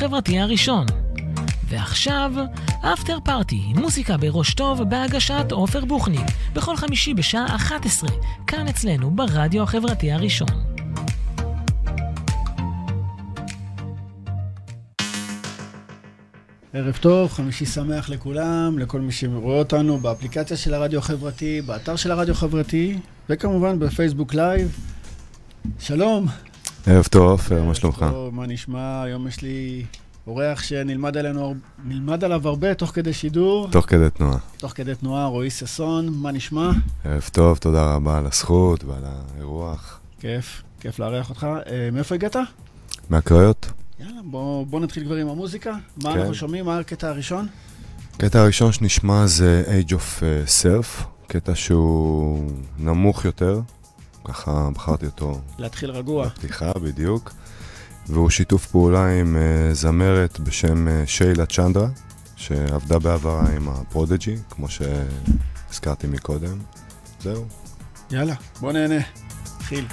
החברתי הראשון. ועכשיו, after party, מוזיקה בראש טוב בהגשת עופר בוחניק, בכל חמישי בשעה 11, כאן אצלנו ברדיו החברתי הראשון. ערב טוב, חמישי שמח לכולם, לכל מי שרואה אותנו באפליקציה של הרדיו החברתי, באתר של הרדיו החברתי, וכמובן בפייסבוק live. שלום. ערב טוב, עופר, מה שלומך? טוב, מה נשמע? היום יש לי אורח שנלמד עלינו, נלמד עליו הרבה תוך כדי שידור. תוך כדי תנועה. תוך כדי תנועה, רועי ששון, מה נשמע? ערב טוב, תודה רבה על הזכות ועל האירוח. כיף, כיף לארח אותך. אה, מאיפה הגעת? מהקריות. יאללה, בוא, בוא נתחיל כבר עם המוזיקה. מה כן. אנחנו שומעים? מה הקטע הראשון? הקטע הראשון שנשמע זה Age of אה, Surf, קטע שהוא נמוך יותר, ככה בחרתי אותו להתחיל רגוע. בפתיחה בדיוק, והוא שיתוף פעולה עם אה, זמרת בשם אה, שיילה צ'נדרה, שעבדה בעברה עם הפרודג'י, כמו שהזכרתי מקודם. זהו. יאללה, בוא נהנה. נתחיל.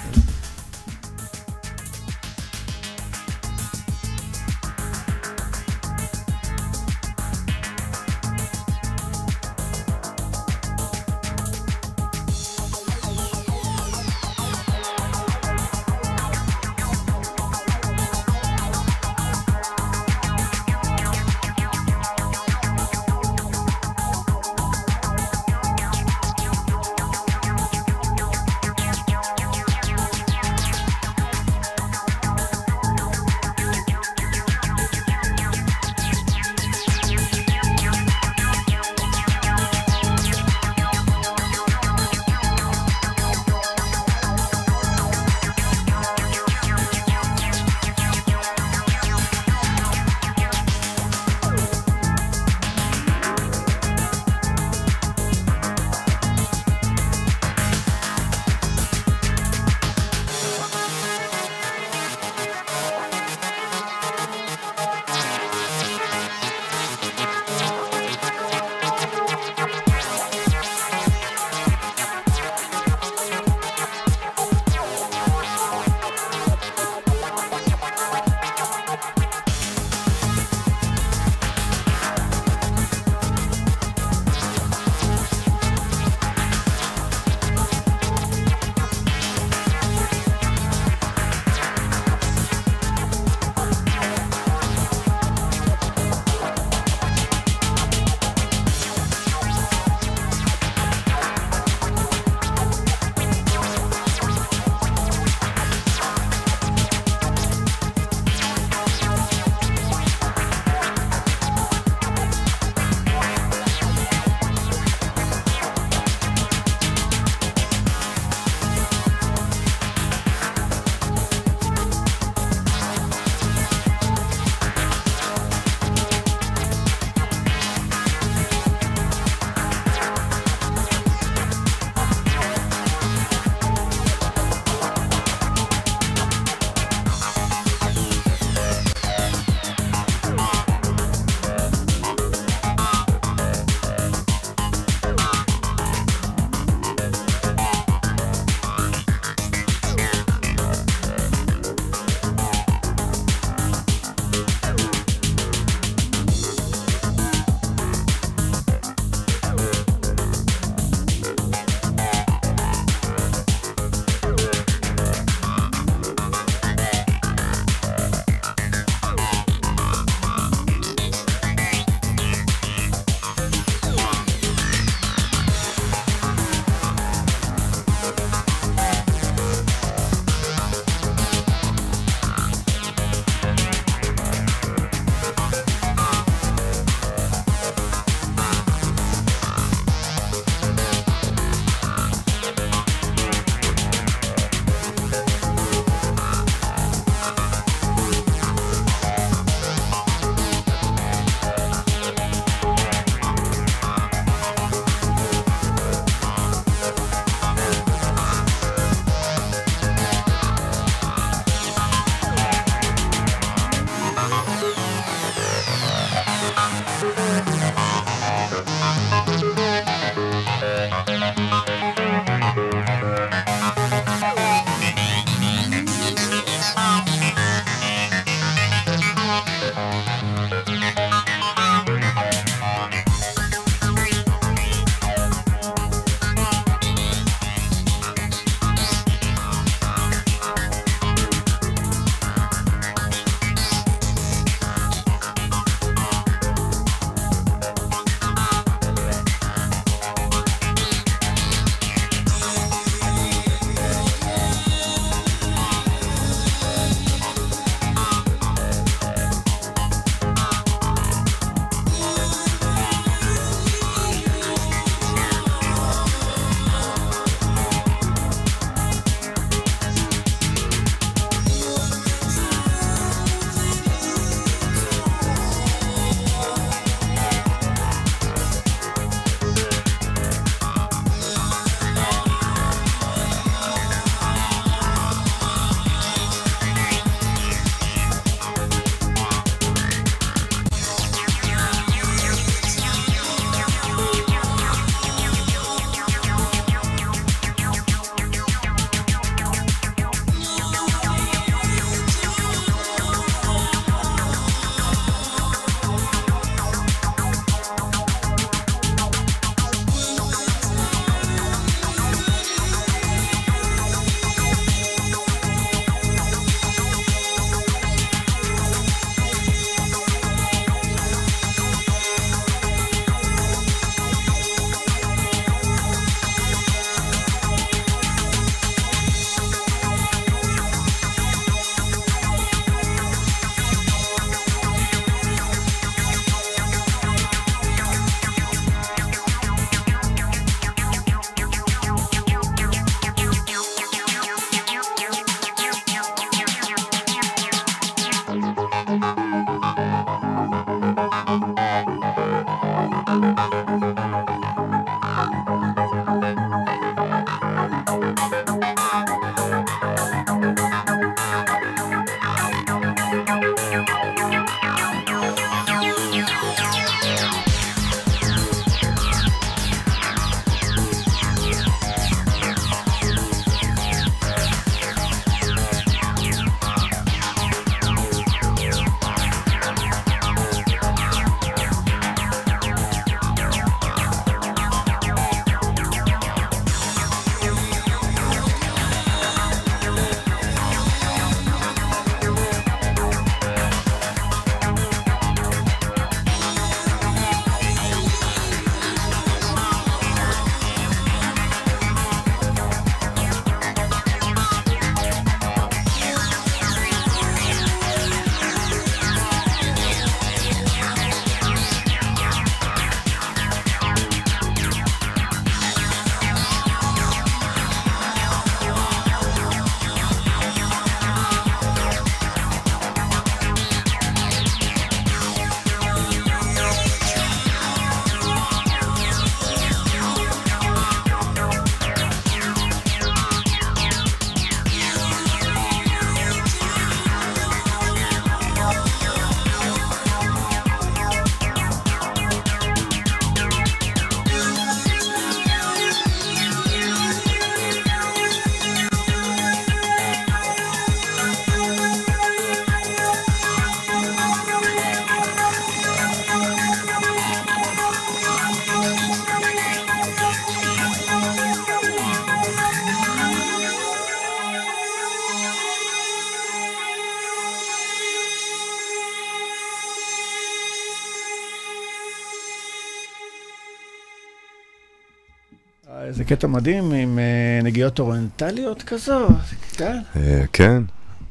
קטע מדהים עם אה, נגיעות אוריינטליות כזו, כן? אה, כן,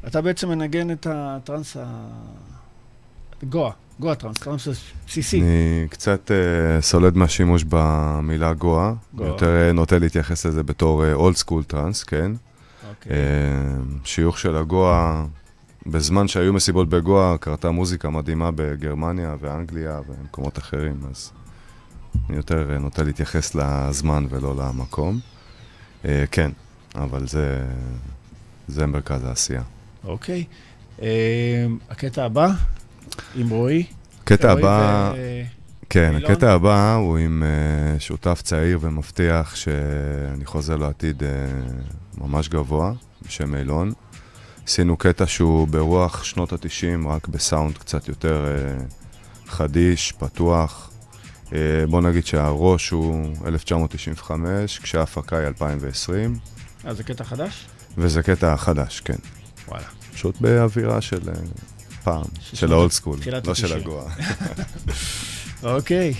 אתה בעצם מנגן את הטרנס ה... גואה, גואה טרנס, טרנס בסיסי. אני קצת אה, סולד מהשימוש במילה גואה. יותר נוטה להתייחס לזה בתור old school טראנס, כן? אוקיי. שיוך של הגואה, בזמן שהיו מסיבות בגואה, קרתה מוזיקה מדהימה בגרמניה ואנגליה ומקומות אחרים, אז אני יותר אה, נוטה להתייחס לזמן ולא למקום. אה, כן, אבל זה, זה מרכז העשייה. אוקיי. אה, הקטע הבא, עם רועי. קטע רועי הבא... כן? הקטע הבא הוא עם uh, שותף צעיר ומבטיח שאני חוזה לו עתיד uh, ממש גבוה, בשם אילון. עשינו קטע שהוא ברוח שנות ה-90, רק בסאונד קצת יותר uh, חדיש, פתוח. Uh, בוא נגיד שהראש הוא 1995, כשההפקה היא 2020, אה, זה קטע חדש? וזה קטע חדש, כן. וואלה. פשוט באווירה של uh, פעם, של האולד סקול, לא של ה-90. הגואה. אוקיי.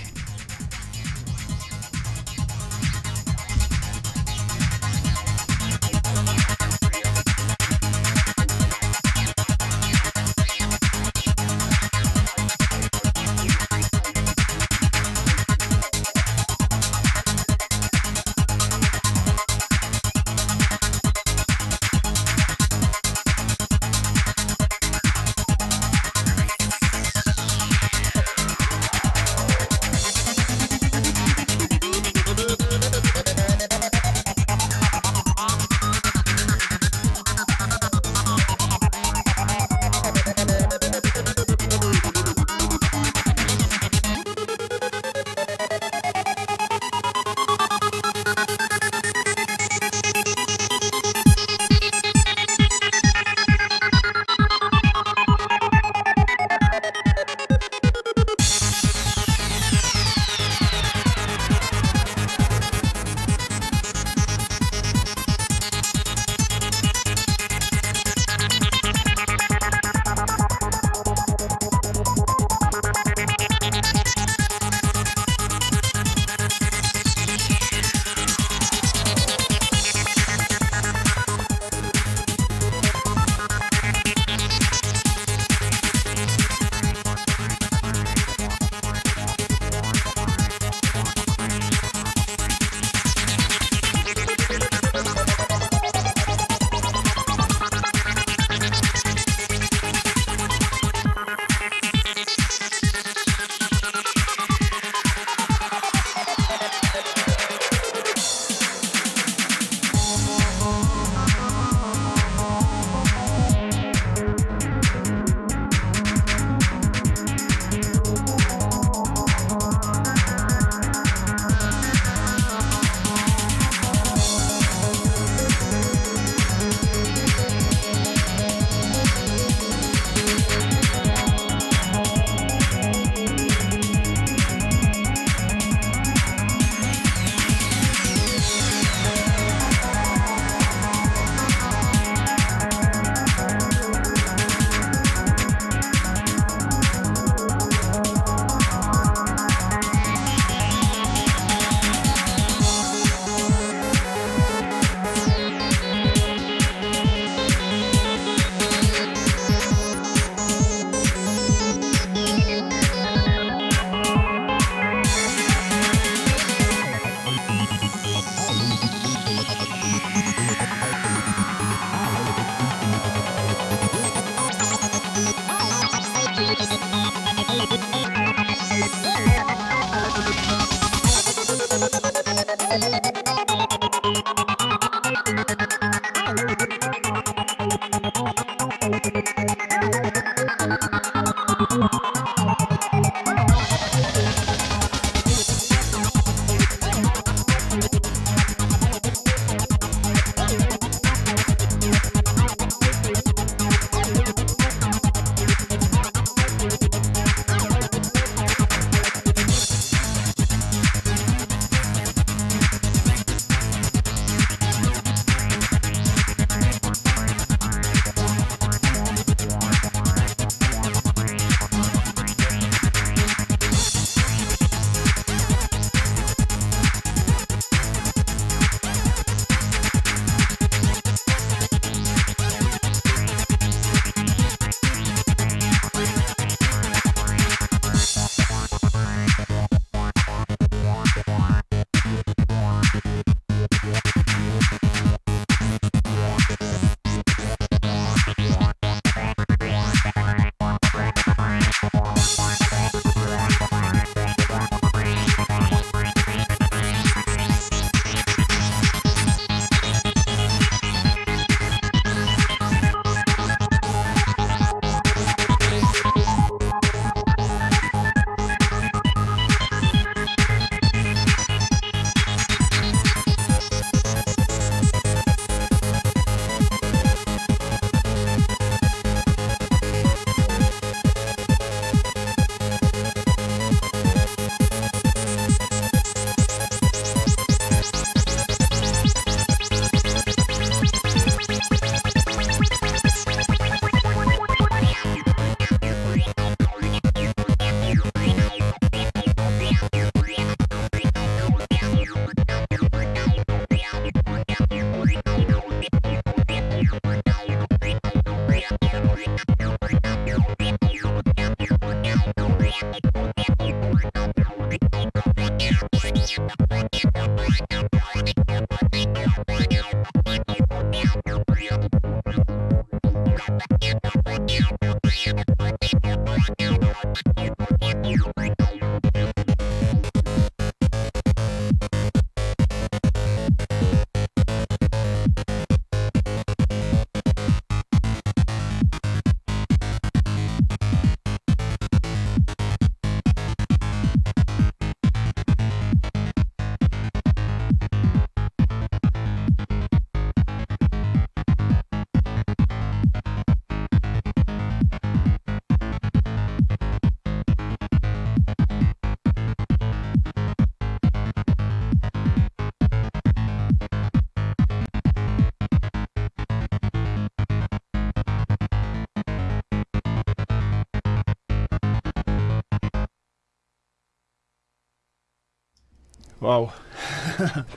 וואו.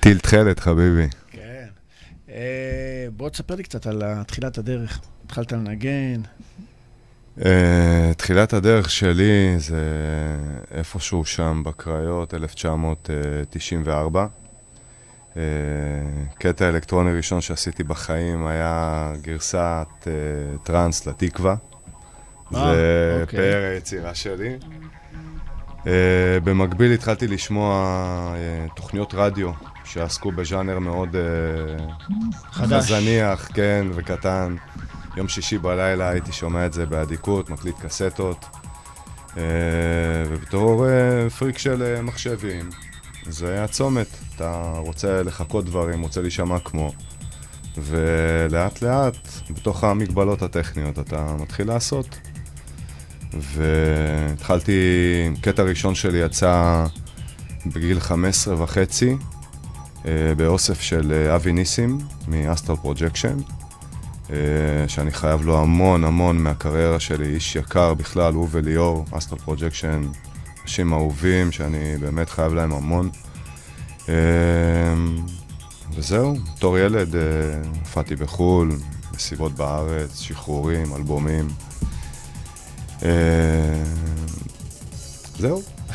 טיל תכלת, חביבי. כן. אה, בוא תספר לי קצת על תחילת הדרך. התחלת לנגן. Uh, תחילת הדרך שלי זה איפשהו שם בקריות, 1994. Uh, קטע אלקטרוני ראשון שעשיתי בחיים היה גרסת טראנס לתקווה. אה, זה אוקיי. פאר היצירה שלי. Uh, במקביל התחלתי לשמוע uh, תוכניות רדיו שעסקו בז'אנר מאוד uh, חדש. זניח, כן, וקטן. יום שישי בלילה הייתי שומע את זה באדיקות, מקליט קסטות. אה, ובתור אה, פריק של אה, מחשבים, זה היה צומת. אתה רוצה לחכות דברים, רוצה להישמע כמו. ולאט לאט, בתוך המגבלות הטכניות, אתה מתחיל לעשות. והתחלתי, קטע ראשון שלי יצא בגיל 15 וחצי, אה, באוסף של אה, אבי ניסים מ Astral Projection. אה, שאני חייב לו המון המון מהקריירה שלי, איש יקר בכלל, הוא וליאור, Astral Projection, אנשים אהובים שאני באמת חייב להם המון. וזהו, בתור ילד הופעתי בחו"ל, מסיבות בארץ, שחרורים, אלבומים. אה, זהו.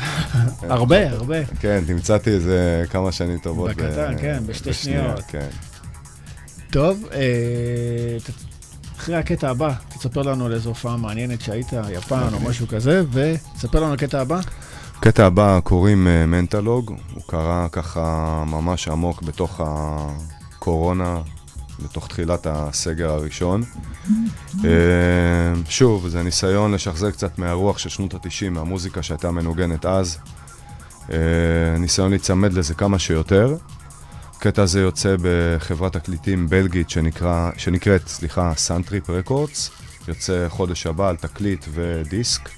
הרבה, הרבה. כן, תמצאתי איזה כמה שנים טובות. בקטן, כן, בשתי שניות. כן. טוב, אה, אחרי הקטע הבא, תספר לנו על איזו הופעה מעניינת שהיית, יפן או אוקיי. משהו כזה, ותספר לנו על הקטע הבא. הקטע הבא קוראים אה, מנטלוג, הוא קרה ככה ממש עמוק בתוך הקורונה, בתוך תחילת הסגר הראשון. אה, שוב, זה ניסיון לשחזר קצת מהרוח של שנות ה-90, מהמוזיקה שהייתה מנוגנת אז. אה, ניסיון להיצמד לזה כמה שיותר. הקטע הזה יוצא בחברת תקליטים בלגית שנקרא, שנקראת, סליחה, Suntrip Records. יוצא חודש הבא על תקליט ודיסק.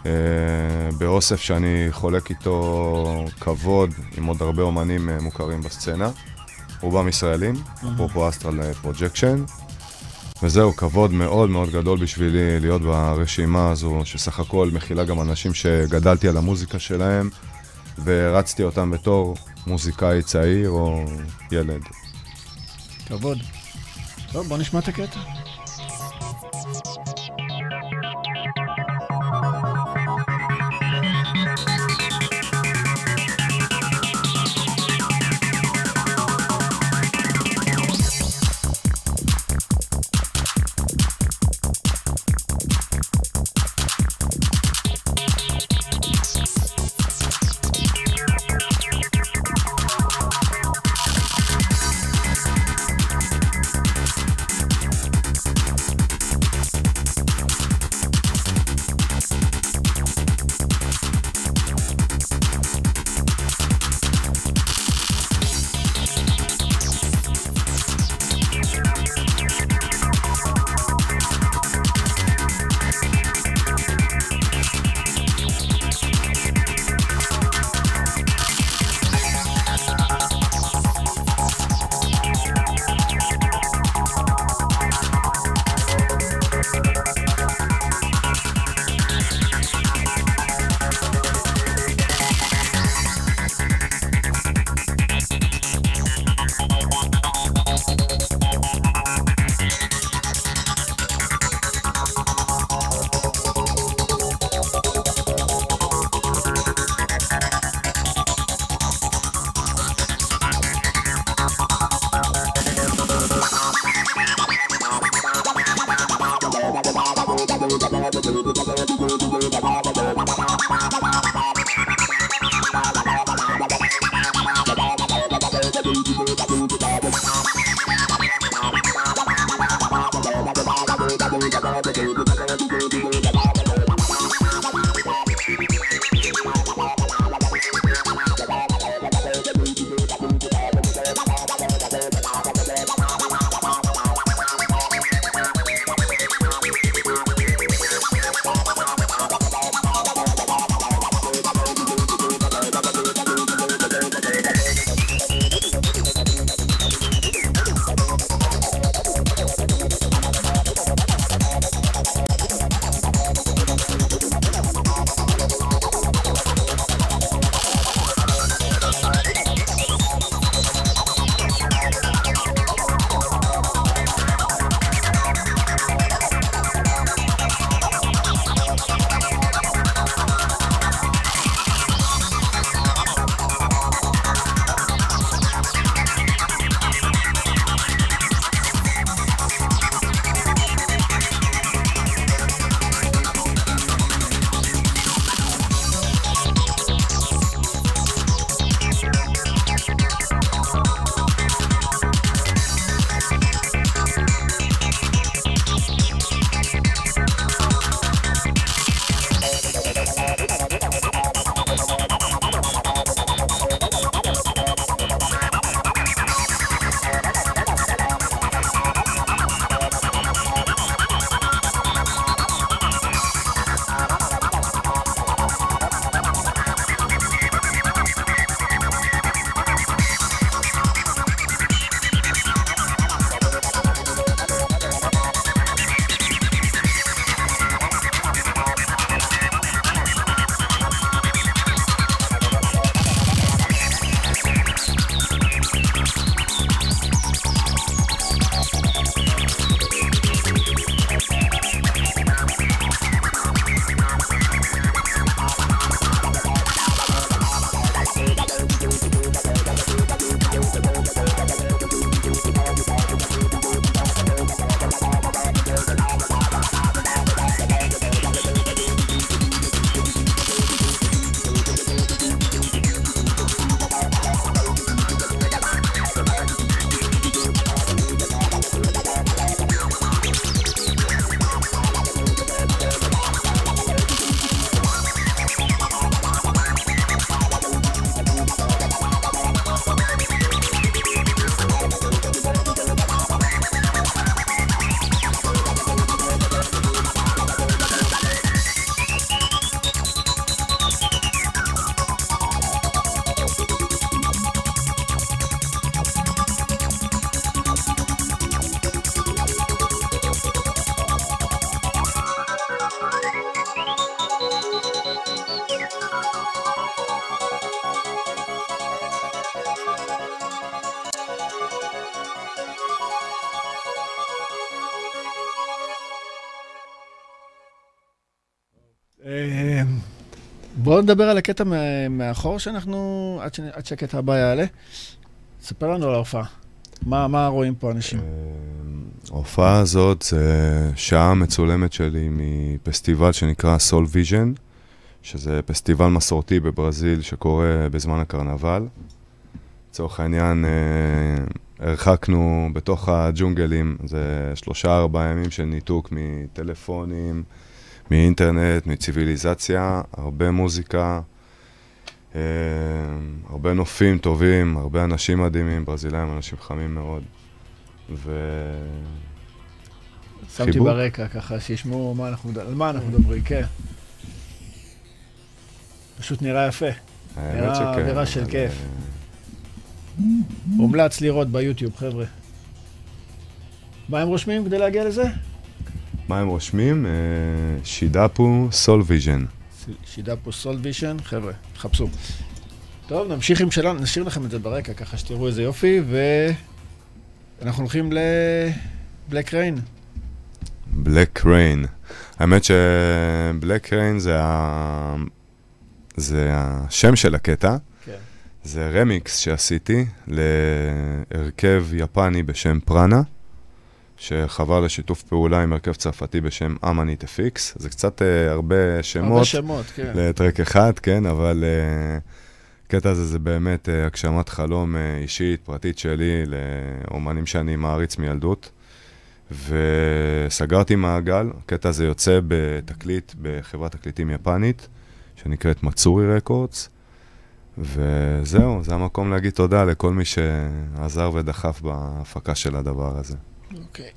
אה, באוסף שאני חולק איתו כבוד עם עוד הרבה אומנים אה, מוכרים בסצנה, רובם ישראלים, אפרופו Astral Projection. וזהו, כבוד מאוד מאוד גדול בשבילי להיות ברשימה הזו, שסך הכל מכילה גם אנשים שגדלתי על המוזיקה שלהם, והערצתי אותם בתור מוזיקאי צעיר או ילד. כבוד. טוב, בוא נשמע את הקטע. בואו נדבר על הקטע מאחור שאנחנו, עד ש- עד שהקטע הבא יעלה. ספר לנו על ההופעה. מה מה רואים פה אנשים? אה, ההופעה הזאת זה שעה מצולמת שלי מפסטיבל שנקרא Soulvision, שזה פסטיבל מסורתי בברזיל שקורה בזמן הקרנבל. לצורך העניין, אה, הרחקנו בתוך הג'ונגלים, זה שלושה ארבעה ימים של ניתוק מטלפונים, מאינטרנט, מציוויליזציה, הרבה מוזיקה, אה, הרבה נופים טובים, הרבה אנשים מדהימים, ברזילאים אנשים חמים מאוד. ו... שמתי חיבור? ברקע ככה, שישמעו מה אנחנו, על מה אנחנו מדברים, כן. פשוט נראה יפה. נראה שכן. אווירה של אבל, כיף. אה, מומלץ לראות ביוטיוב, חבר'ה. מה הם רושמים כדי להגיע לזה? מה הם רושמים? אה, Shidapu Soulvision. Shidapu Soulvision, חבר'ה, תחפשו. טוב, נמשיך עם שלנו, נשאיר לכם את זה ברקע, ככה שתראו איזה יופי, ואנחנו הולכים ל Black Rain. Black Rain. האמת ש Black Rain זה, ה... זה השם של הקטע. כן. זה רמיקס שעשיתי להרכב יפני בשם פראנה, שחבר לשיתוף פעולה עם הרכב צרפתי בשם אמנית אפיקס. זה קצת אה, הרבה שמות. הרבה שמות, כן. לטרק אחד, כן, אבל uh, הקטע הזה זה באמת uh, הגשמת חלום uh, אישית, פרטית שלי, לאומנים שאני מעריץ מילדות. וסגרתי מעגל, הקטע הזה יוצא בתקליט בחברת תקליטים יפנית, שנקראת מצורי רקורדס. וזהו, זה המקום להגיד תודה לכל מי שעזר ודחף בהפקה של הדבר הזה. אוקיי.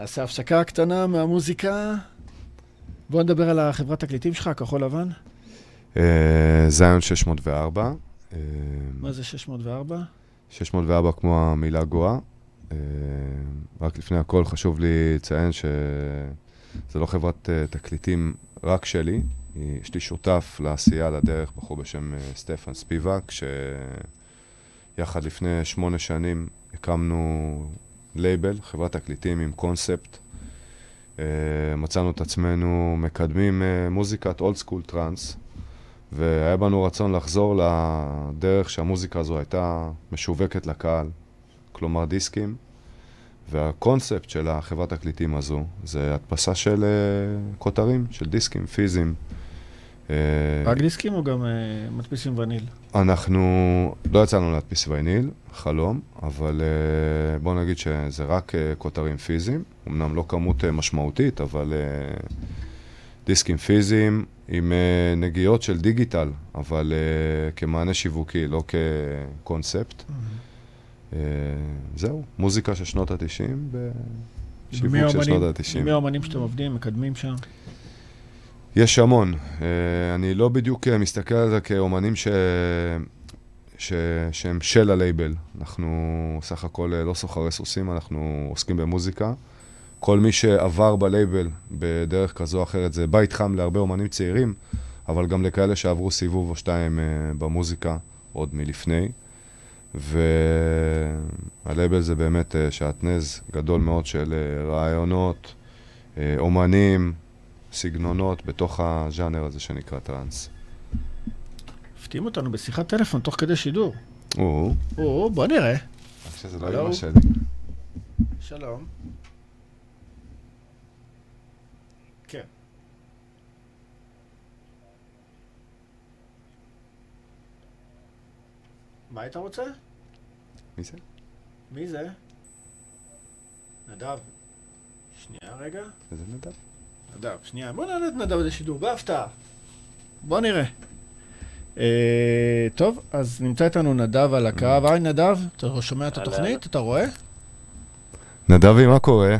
נעשה הפסקה קטנה מהמוזיקה. בוא נדבר על החברת תקליטים שלך, כחול לבן. אה, זיון 604. אה, מה זה 604? 604 כמו המילה גואה. אה, רק לפני הכל חשוב לי לציין שזה לא חברת תקליטים רק שלי, יש לי שותף לעשייה, לדרך, בחור בשם סטפן ספיבק, שיחד לפני שמונה שנים הקמנו לייבל, חברת תקליטים עם קונספט. אה, מצאנו את עצמנו מקדמים אה, מוזיקת old school טראנס, והיה בנו רצון לחזור לדרך שהמוזיקה הזו הייתה משווקת לקהל, כלומר דיסקים. והקונספט של החברת תקליטים הזו זה הדפסה של אה, כותרים, של דיסקים פיזיים. אה, רק דיסקים או גם אה, מדפיסים וניל? אנחנו, לא יצאנו להדפיס וניל, חלום, אבל uh, בואו נגיד שזה רק כותרים פיזיים, אמנם לא כמות משמעותית, אבל דיסקים פיזיים עם נגיעות של דיגיטל, אבל כמענה שיווקי, לא כקונספט. אה, זהו, מוזיקה של שנות ה-90 בשיווק של שנות ה-90. מי האומנים שאתם עובדים, מקדמים שם? יש המון. אה, אני לא בדיוק אה, מסתכל על זה כאומנים ש... ש... שהם של הלייבל. אנחנו סך הכל לא סוחרי סוסים, אנחנו עוסקים במוזיקה. כל מי שעבר בלייבל בדרך כזו או אחרת, זה בית חם להרבה אומנים צעירים, אבל גם לכאלה שעברו סיבוב או שתיים במוזיקה עוד מלפני. והלייבל זה באמת אה, שעטנז גדול מאוד של אה, רעיונות, אה, אומנים, סגנונות בתוך הז'אנר הזה שנקרא טראנס. הפתיעים אותנו בשיחת טלפון תוך כדי שידור. או, או, בוא נראה. רק שזה לא אמא שלי. שלום. כן. מה היית רוצה? מי זה? מי זה? נדב. שנייה רגע. איזה נדב? נדב, שנייה. בוא נעלה את נדב לשידור, בהפתעה. בוא נראה. אה, טוב, אז נמצא איתנו נדב על הקו. היי נדב, אתה שומע את התוכנית? אתה רואה? נדבי, מה קורה?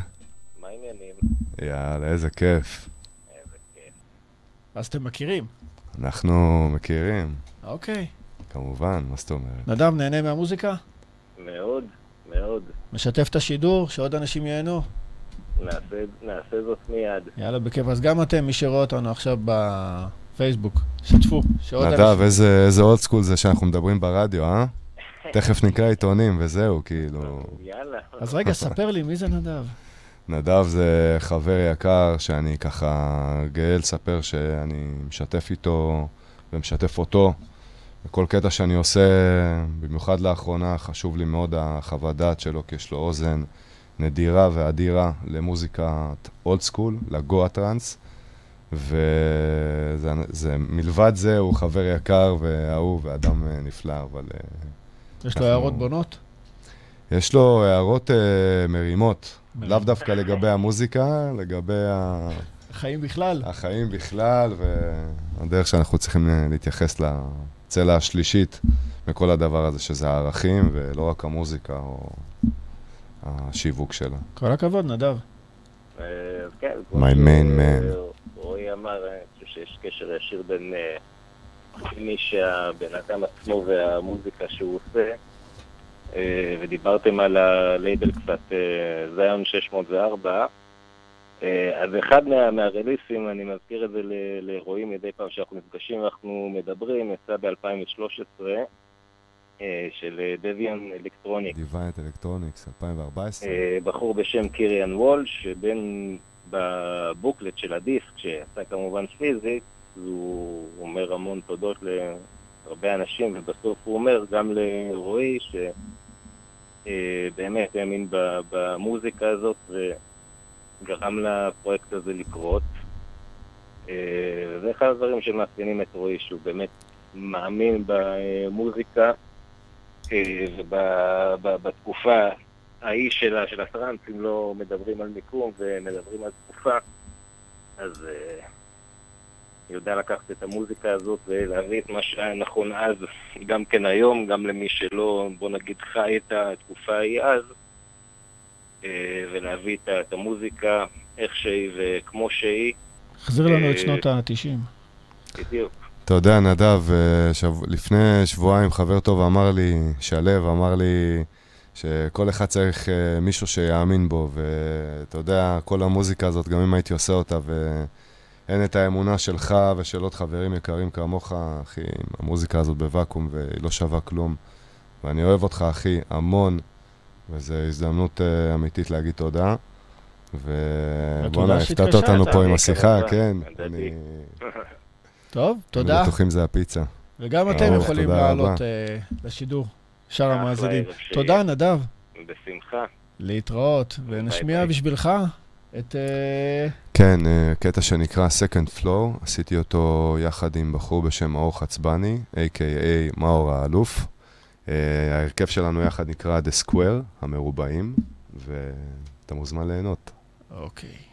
מה העניינים? יאללה, איזה כיף. איזה כיף. אז אתם מכירים. אנחנו מכירים, אוקיי. כמובן, מה זאת אומרת? נדב, נהנה מהמוזיקה? מאוד, מאוד. משתף את השידור, שעוד אנשים ייהנו? נעשה, נעשה זאת מיד. יאללה, בכיף. אז גם אתם, מי שרואה אותנו עכשיו בפייסבוק, שתפו, נדב, איזה אולד סקול זה שאנחנו מדברים ברדיו, אה? תכף נקרא עיתונים וזהו, כאילו... יאללה. אז רגע, ספר לי, מי זה נדב? נדב זה חבר יקר שאני ככה גאה לספר שאני משתף איתו ומשתף אותו. בכל קטע שאני עושה, במיוחד לאחרונה, חשוב לי מאוד החוות דעת שלו, כי יש לו אוזן נדירה ואדירה למוזיקת אולד סקול, לגואה טראנס. ומלבד זה הוא חבר יקר ואהוב ואדם אה, נפלא, אבל... אה, יש לו הערות בונות? יש לו הערות uh, מרימות, לאו דווקא לגבי המוזיקה, לגבי ה... חיים בכלל? החיים בכלל, והדרך שאנחנו צריכים להתייחס לצלע השלישית בכל הדבר הזה, שזה הערכים, ולא רק המוזיקה או השיווק שלה. כל הכבוד, נדב. אה, כן, כמו My main man. רועי אמר, אה, אני חושב שיש קשר ישיר בין אה, מי שהבן אדם עצמו והמוזיקה שהוא עושה. אה, ודיברתם על הלייבל קצת, אה, זיון 604. אה, אז אחד מה, מהרליסים, אני מזכיר את זה ל- לרועי מדי פעם שאנחנו נפגשים ואנחנו מדברים, יצא ב-2013, של דביאן אלקטרוניק. דיוויינט אלקטרוניקס, 2014. אה, בחור בשם קיריאן וולש, שבין בבוקלט של הדיסק, שיצא כמובן פיזית, הוא אומר המון תודות להרבה אנשים, ובסוף הוא אומר גם לרועי, שבאמת האמין ב- במוזיקה הזאת וגרם לפרויקט הזה לקרות. אה, זה אחד הדברים שמאפיינים את רועי, שהוא באמת מאמין במוזיקה. אה, ובתקופה ההיא של הטראנס, אם לא מדברים על מיקום ומדברים על תקופה, אז אה, יודע לקחת את המוזיקה הזאת ולהביא את מה שהיה נכון אז, גם כן היום, גם למי שלא, בוא נגיד, חי את התקופה ההיא אז, אה, ולהביא את המוזיקה איך שהיא וכמו שהיא, החזיר לנו אה, את שנות ה-90. בדיוק. אתה יודע, נדב, אה, שב... לפני שבועיים חבר טוב אמר לי, שלו, אמר לי שכל אחד צריך אה, מישהו שיאמין בו, ואתה יודע, כל המוזיקה הזאת, גם אם הייתי עושה אותה, ואין את האמונה שלך ושל עוד חברים יקרים כמוך, אחי, המוזיקה הזאת בוואקום והיא לא שווה כלום. ואני אוהב אותך, אחי, המון, וזו הזדמנות אה, אמיתית להגיד תודה. ובואנה, הפתעת. אותנו פה עם השיחה, כן. אני... טוב, תודה. בטוחים זה הפיצה. וגם אתם יכולים לעלות. אה, לשידור, שאר המאזינים. תודה, נדב. בשמחה. להתראות, ונשמיע. בשבילך את... אה, כן, אה, קטע שנקרא Second Flow, עשיתי אותו יחד עם בחור בשם מאור חצבני, a.k.a מאור האלוף. ההרכב שלנו יחד נקרא The Square, המרובעים, ואתה מוזמן ליהנות. אוקיי. Thank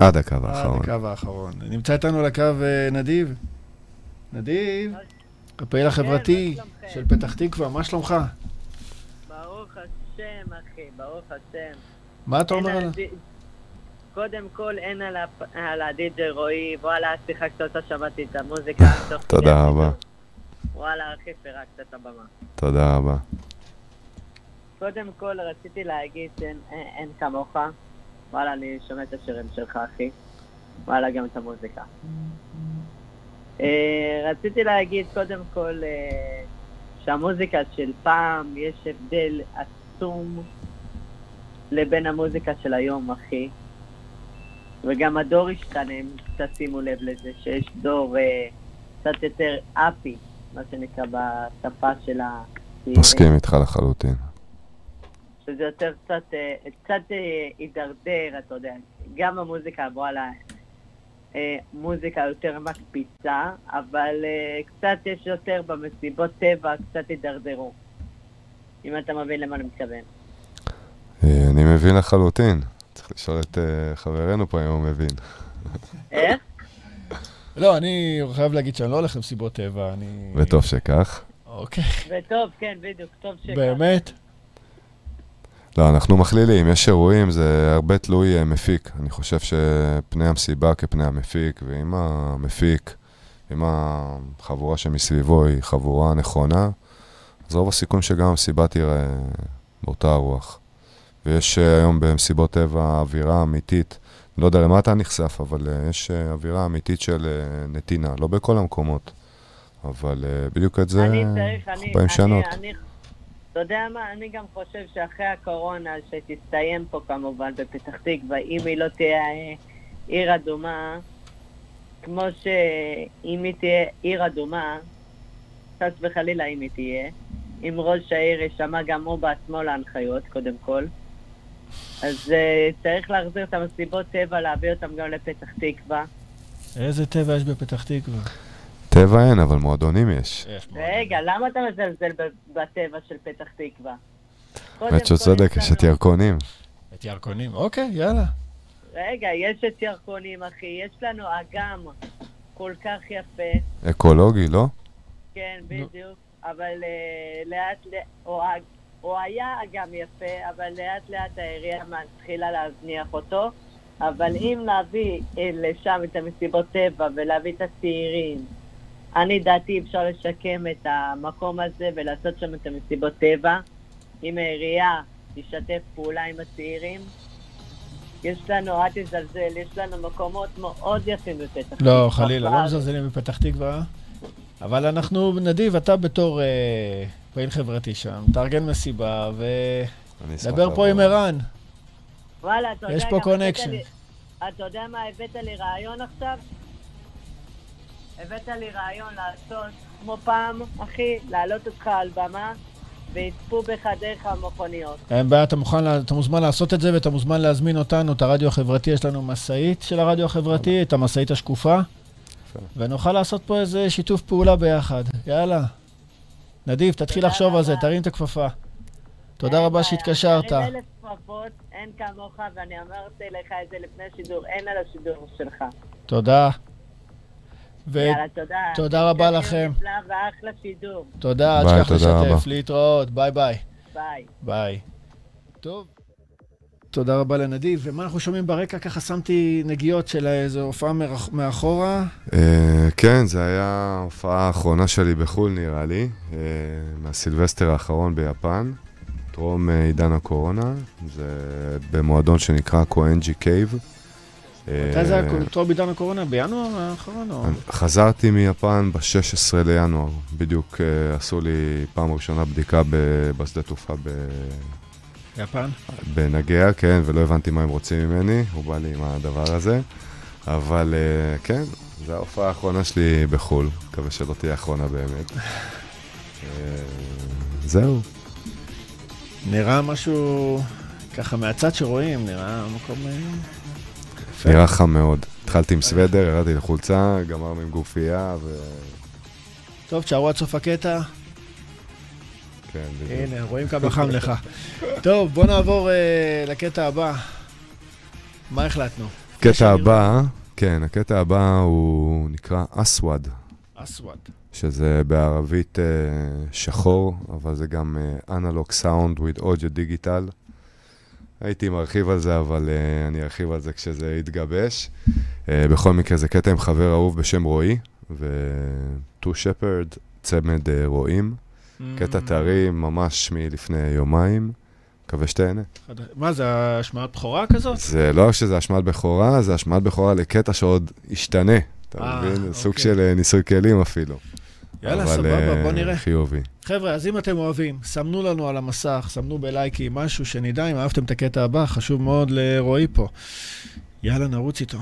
עד הקו עד האחרון. הקו האחרון. נמצא איתנו על הקו אה, נדיב. נדיב, הפעיל החברתי שלומכם? של פתח תקווה, מה שלומך? ברוך השם, אחי, ברוך השם. מה אתה אומר על קודם כל, אין על הדי.ג'יי רועי, וואלה, שיחקת אותה, שמעתי את המוזיקה. תודה רבה. וואלה, אחי, פירקת את הבמה. תודה רבה. קודם כל, רציתי להגיד שאין אין, אין כמוך. וואלה, אני שומע את השירים שלך, אחי. וואלה, גם את המוזיקה. אה, רציתי להגיד, קודם כל, אה, שהמוזיקה של פעם, יש הבדל עצום לבין המוזיקה של היום, אחי. וגם הדור השתנה, אם קצת שימו לב לזה, שיש דור אה, קצת יותר אפי, מה שנקרא בשפה של ה... מסכים איתך לחלוטין. שזה יותר קצת, אה, קצת אה, הידרדר, אתה יודע. גם המוזיקה עברה לה אה, מוזיקה יותר מקפיצה, אבל קצת יש יותר במסיבות טבע, קצת הידרדרו. אם אתה מבין למה אני מתכוון. אני מבין לחלוטין. צריך לשאול את חברנו פה אם הוא מבין. איך? לא, אני חייב להגיד שאני לא הולך למסיבות טבע, אני... וטוב שכך. אוקיי, וטוב, כן, בדיוק, טוב שכך. באמת? לא, אנחנו מכלילים, יש אירועים, זה הרבה תלוי אה, מפיק. אני חושב שפני המסיבה כפני המפיק, ואם המפיק, אם החבורה שמסביבו היא חבורה נכונה, אז רוב הסיכויים שגם המסיבה תראה באותה הרוח. ויש אה, היום במסיבות טבע אווירה אמיתית, לא יודע למה אתה נחשף, אבל אה, יש אה, אווירה אמיתית של אה, נתינה, לא בכל המקומות, אבל אה, בדיוק את זה אני צריך, אנחנו אני, באים לשנות. אני, אני, יודע מה, אני גם חושב שאחרי הקורונה, שתסתיים פה כמובן בפתח תקווה, אם היא לא תהיה אה, עיר אדומה, כמו שאם היא תהיה עיר אדומה, חס וחלילה אם היא תהיה, אם ראש העיר יישמע גם הוא בעצמו להנחיות, קודם כל, אז uh, צריך להחזיר את המסיבות טבע, להביא אותם גם לפתח תקווה. איזה טבע יש בפתח תקווה? טבע אין, אבל מועדונים יש. רגע, למה אתה מזלזל בטבע של פתח תקווה? האמת שהוא כל צודק, יש את ירקונים. את ירקונים. אוקיי, יאללה. רגע, יש את ירקונים, אחי. יש לנו אגם כל כך יפה. אקולוגי, לא? כן, בדיוק. אבל אה, לאט לאט, או היה אגם יפה, אבל לאט לאט העירייה מתחילה להזניח אותו. אבל אם להביא אה, לשם את המסיבות טבע ולהביא את הצעירים, אני דעתי אפשר לשקם את המקום הזה ולעשות שם את המסיבות טבע. אם העירייה תשתף פעולה עם הצעירים. יש לנו, אל תזלזל, יש לנו מקומות מאוד יפים בפתח תקווה. לא, חלילה, לא. מזלזלים בפתח תקווה. אבל אנחנו, נדיב, אתה בתור אה, פעיל חברתי שם, תארגן מסיבה, ודבר פה עם. ערן. וואלה, אתה יודע, יש פה קונקשן. אתה יודע מה הבאת לי רעיון עכשיו? הבאת לי רעיון לעשות כמו פעם, אחי, להעלות אותך על במה ויצפו בך דרך המכוניות. אין בעיה, אתה מוכן, אתה מוזמן לעשות את זה, ואתה מוזמן להזמין אותנו, את הרדיו החברתי, יש לנו משאית של הרדיו החברתי, את המשאית השקופה. ונוכל לעשות פה איזה שיתוף פעולה ביחד. יאללה. נדיב, תתחיל לחשוב על זה. תרים את הכפפה. תודה אין רבה שהתקשרת. תרים אלף כפפות, אין כמוך, ואני אמרתי לך את זה לפני השידור, אין על השידור שלך. תודה. יאללה, תודה. תודה רבה לכם. ואחלה שידור. ותודה, אל תשכח תודה לשתף, רבה. להתראות, ביי ביי. ביי. ביי. טוב. תודה רבה לנדיב. ומה אנחנו שומעים ברקע? ככה שמתי נגיעות של איזו הופעה מאחורה. אה, כן, זה היה ההופעה האחרונה שלי בחו"ל, נראה לי, אה, מהסילבסטר האחרון ביפן, טרום אה, עידן הקורונה. זה במועדון שנקרא קואנג'י קייב. מתי זה היה? טרום בעידן הקורונה? בינואר האחרון? או- חזרתי מיפן ב-16 לינואר, בדיוק אה, עשו לי פעם ראשונה בדיקה בשדה תעופה ב- יפן? בנגויה, כן, ולא הבנתי מה הם רוצים ממני, הוא בא לי עם הדבר הזה. אבל אה, כן, זו ההופעה האחרונה שלי בחו"ל, מקווה שלא תהיה האחרונה באמת. אה, זהו. נראה משהו, ככה מהצד שרואים, נראה מקום... יפה. נראה חם מאוד. התחלתי עם סוודר, ירדתי לחולצה, גמרנו עם גופייה, ו... טוב, תשארו עד סוף הקטע. כן, בדיוק. הנה, רואים כמה חם לך. טוב, בוא נעבור אה, לקטע הבא. מה החלטנו? הקטע הבא, כן, הקטע הבא הוא נקרא אסווד. אסווד. שזה בערבית אה, שחור, אבל זה גם אנלוג סאונד with audio דיגיטל. הייתי מרחיב על זה, אבל אה, אני ארחיב על זה כשזה יתגבש. אה, בכל מקרה, זה קטע עם חבר אהוב בשם רועי, ו-Two Shepherd, צמד אה, רועים. קטע Mm. טרי ממש מלפני יומיים. מקווה שתהנה. מה, זה השמעת בכורה כזאת? זה לא רק שזה השמעת בכורה, זה השמעת בכורה לקטע שעוד ישתנה. אתה אה, מבין? זה סוג אוקיי. של ניסוי כלים אפילו. יאללה, אבל, סבבה, בוא נראה. חיובי. חבר'ה, אז אם אתם אוהבים, סמנו לנו על המסך, סמנו בלייקים, משהו שנדע אם אהבתם את הקטע הבא, חשוב מאוד לרועי פה. יאללה, נרוץ איתו.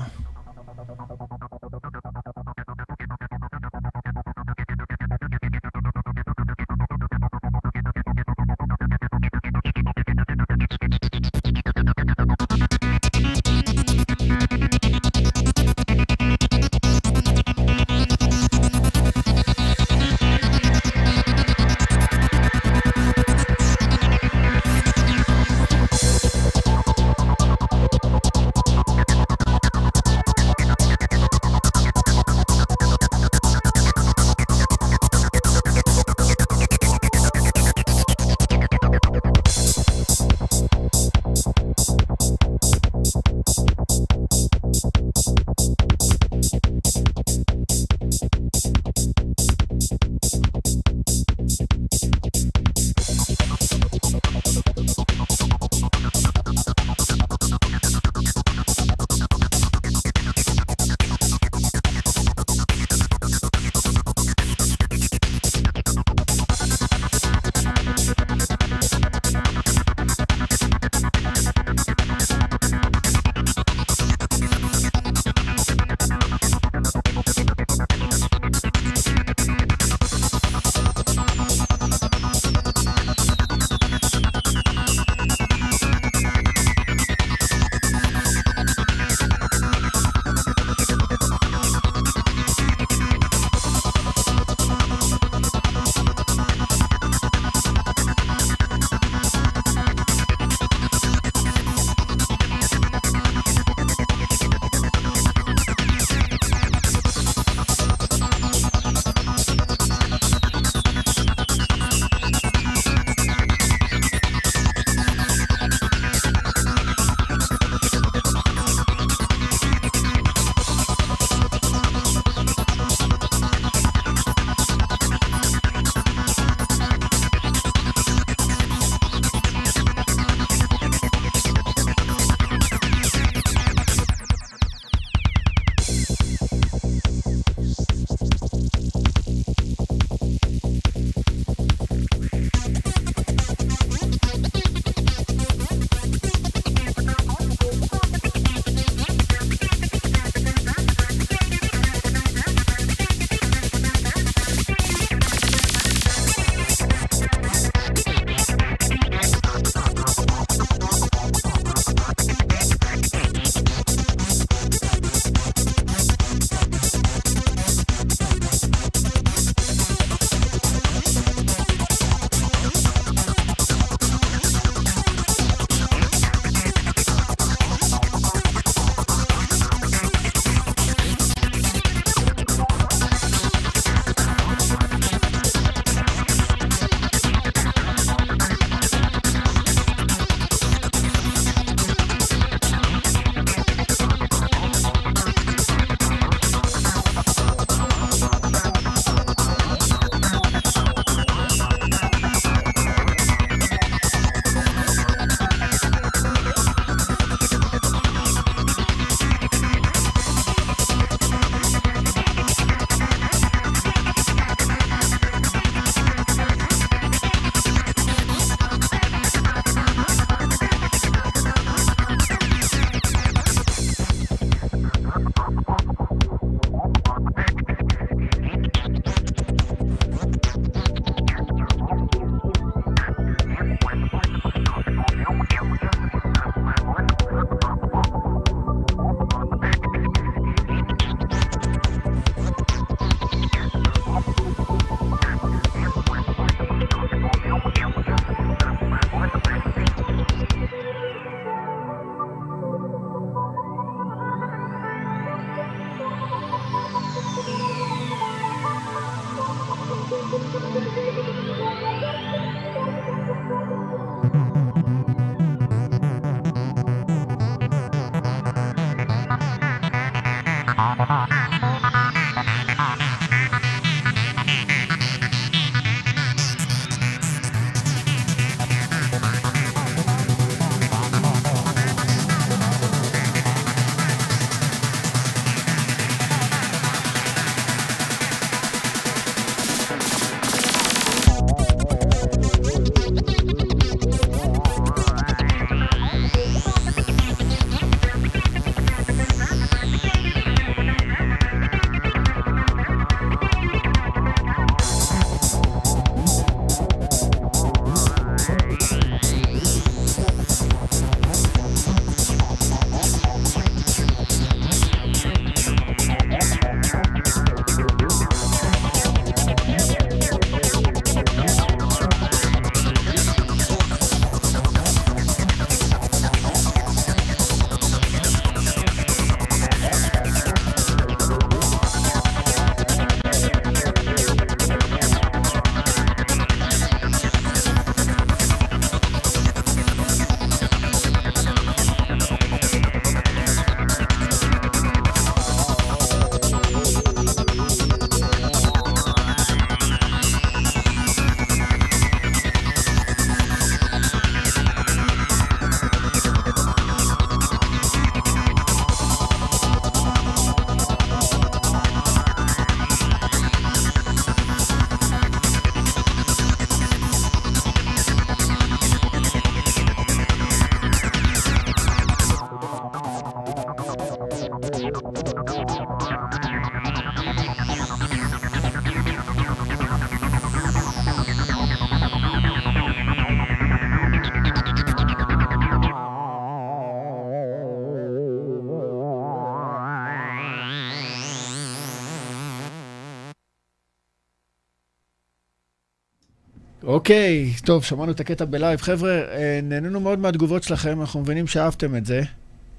אוקיי, טוב, שמענו את הקטע בלייב. חבר'ה, אה, נהנינו מאוד מהתגובות שלכם, אנחנו מבינים שאהבתם את זה,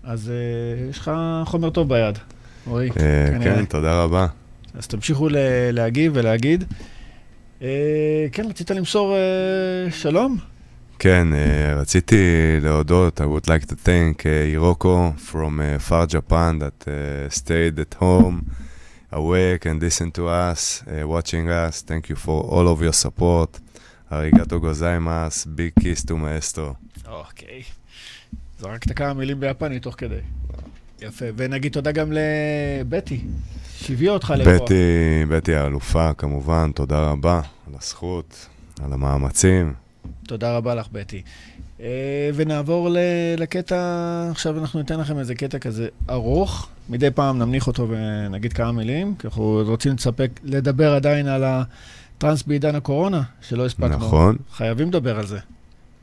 אז אה, יש לך חומר טוב ביד, רועי. כנראה. כן, תודה רבה. אז תמשיכו להגיב ולהגיד. אה, כן, רצית למסור אה, שלום? כן, אה, רציתי להודות, I would like to thank uh, Hiroko from uh, far Japan that uh, stayed at home, awake and listened to us, uh, watching us. Thank you for all of your support. Gozaimasu, big kiss to maestro. אוקיי. זרקת כמה מילים ביפנית תוך כדי. יפה, ונגיד תודה גם לבטי, שהביאה אותך לפה. בטי, בטי האלופה, כמובן, תודה רבה על הזכות, על המאמצים. תודה רבה לך, בטי. אה, ונעבור לקטע, עכשיו אנחנו ניתן לכם איזה קטע כזה ארוך, מדי פעם נמניח אותו ונגיד כמה מילים, כי אנחנו רוצים לספק, לדבר עדיין על הטרנס בעידן הקורונה, שלא הספקנו. נכון. חייבים לדבר על זה.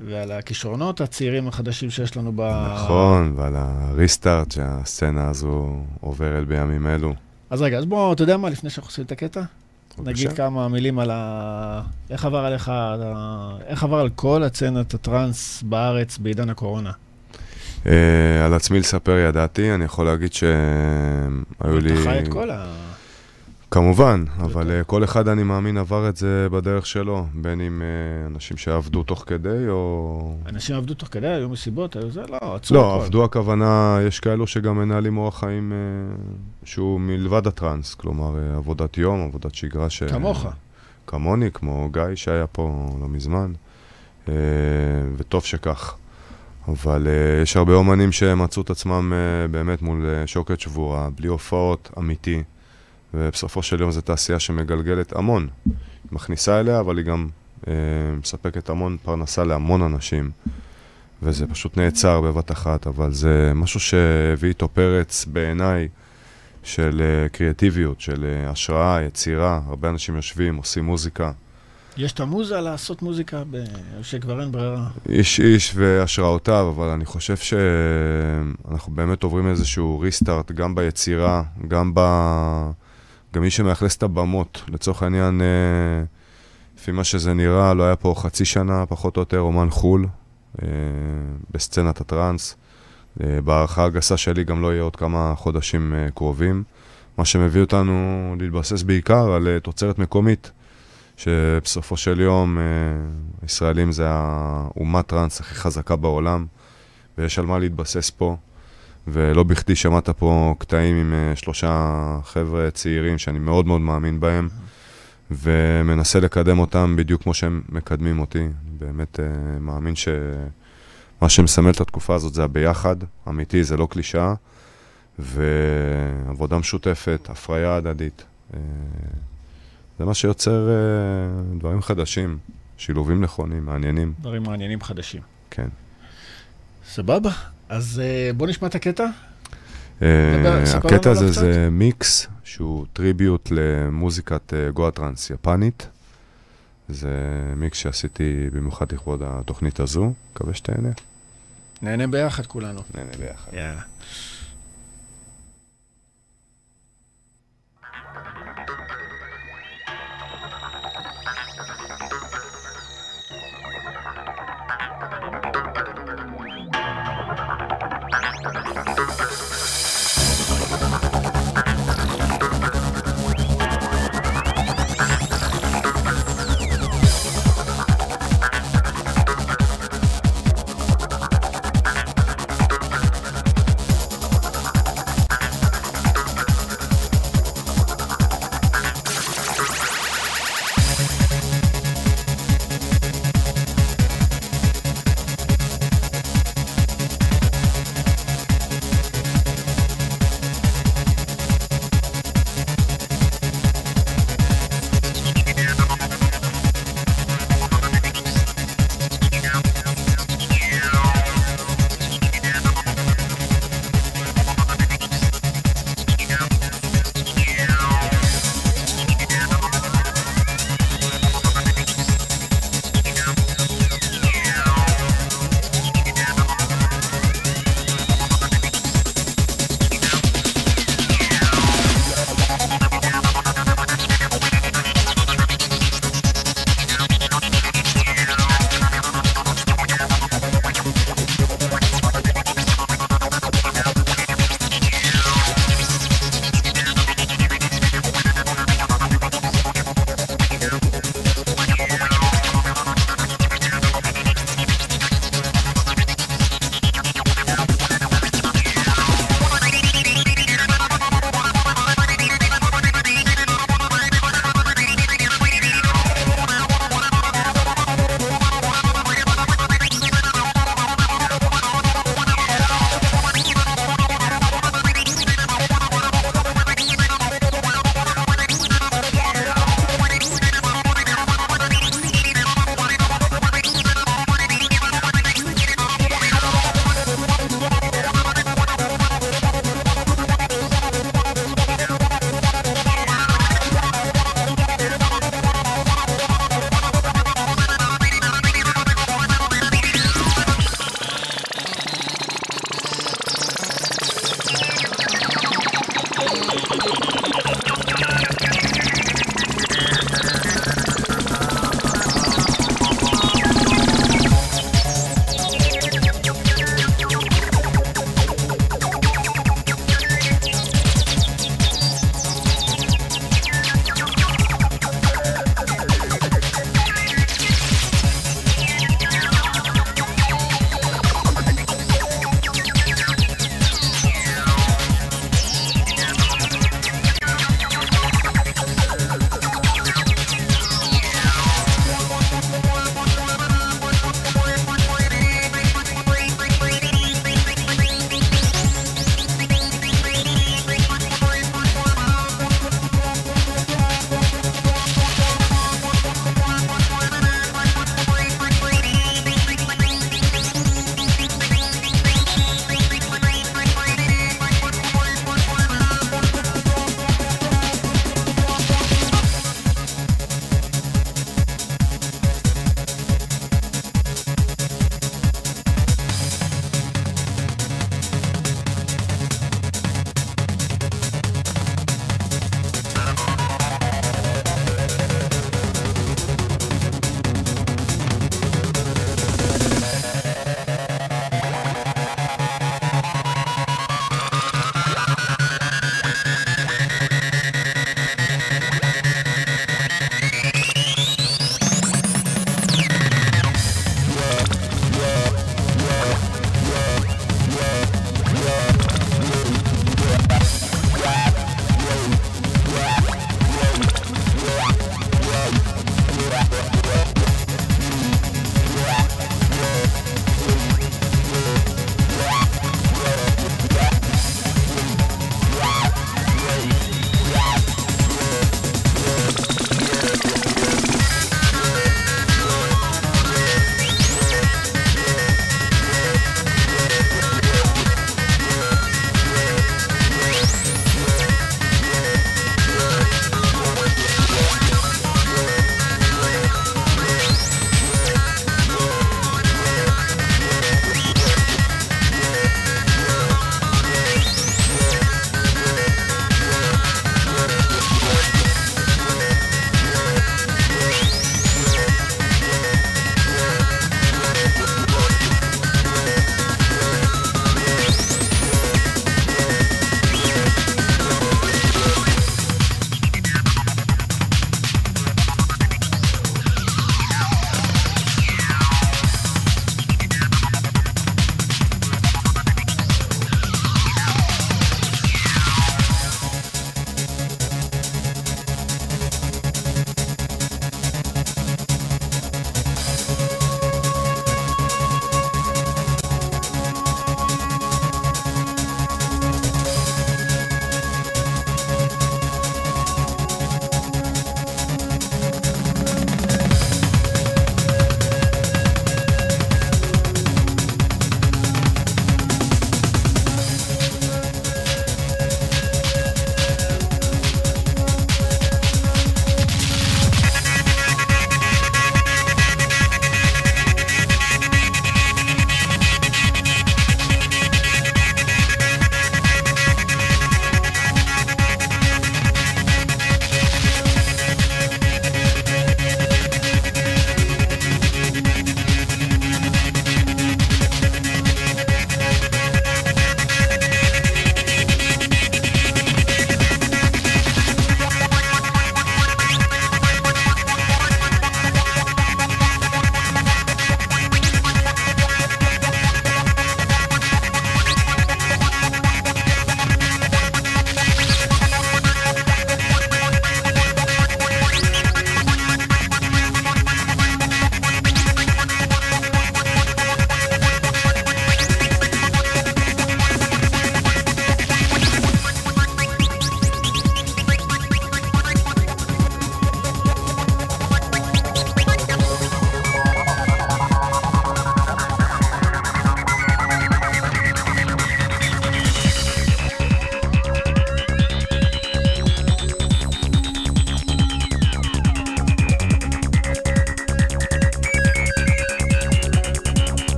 ועל הכישרונות הצעירים החדשים שיש לנו ב... נכון, ועל הריסטארט שהסצנה הזו עוברת בימים אלו. אז רגע, אז בוא, אתה יודע מה, לפני שאנחנו עושים את הקטע? נגיד בבקשה. כמה מילים על ה... איך עבר עליך, ה- איך עבר על כל הצנת הטראנס בארץ בעידן הקורונה? אה, על עצמי לספר ידעתי, אני יכול להגיד שהיו לי... אתה חי את כל ה... כמובן, אבל אה, כל אחד, אני מאמין, עבר את זה בדרך שלו, בין אם אה, אנשים שעבדו תוך כדי, או... אנשים עבדו תוך כדי, היו מסיבות, היו זה, לא, עצרו לא, הכל. עבדו הכוונה, יש כאלו שגם מנהלים אורח חיים אה, שהוא מלבד הטראנס, כלומר עבודת יום, עבודת שגרה ש... כמוך. כמוני, כמו גיא שהיה פה לא מזמן, וטוב שכך. אבל אה, יש הרבה אומנים שמצאו את עצמם אה, באמת מול אה, שוקת שבורה, בלי הופעות אמיתי, ובסופו של יום זו תעשייה שמגלגלת המון. היא מכניסה אליה, אבל היא גם אה, מספקת המון פרנסה להמון אנשים. וזה פשוט נעצר בבת אחת, אבל זה משהו שהביא איתו פרץ בעיניי של אה, קריאטיביות, של אה, השראה, יצירה. הרבה אנשים יושבים, עושים מוזיקה. יש את המוזה לעשות מוזיקה, ב... שכבר אין ברירה. איש איש והשראותיו, אבל אני חושב שאנחנו באמת עוברים איזשהו ריסטארט, גם ביצירה, גם ב... גם מי שמאכלס את הבמות. לצורך העניין, אה, לפי מה שזה נראה, לא היה פה חצי שנה, פחות או יותר, אומן חו"ל, אה, בסצנת הטראנס. אה, בהערכה הגסה שלי גם לא יהיה עוד כמה חודשים קרובים. מה שמביא אותנו להתבסס בעיקר על תוצרת מקומית. שבסופו של יום ישראלים זה האומת טראנס הכי חזקה בעולם, ויש על מה להתבסס פה. ולא בכדי שמעת פה קטעים עם אה, שלושה חבר'ה צעירים שאני מאוד מאוד מאמין בהם, ומנסה לקדם אותם בדיוק כמו שהם מקדמים אותי. אני באמת אה, מאמין שמה שמסמל את התקופה הזאת זה הביחד, אמיתי, זה לא קלישאה, ועבודה משותפת, הפריה הדדית. אה, זה מה שיוצר דברים חדשים, שילובים נכונים, מעניינים, דברים מעניינים חדשים. כן. סבבה, אז אה, בוא נשמע את הקטע. אה, הקטע הזה זה מיקס שהוא טריביוט למוזיקת אה, גואה טראנס יפנית. זה מיקס שעשיתי במיוחד לכבוד התוכנית הזו, מקווה שתהנה. נהנה ביחד כולנו. נהנה ביחד. יאללה.「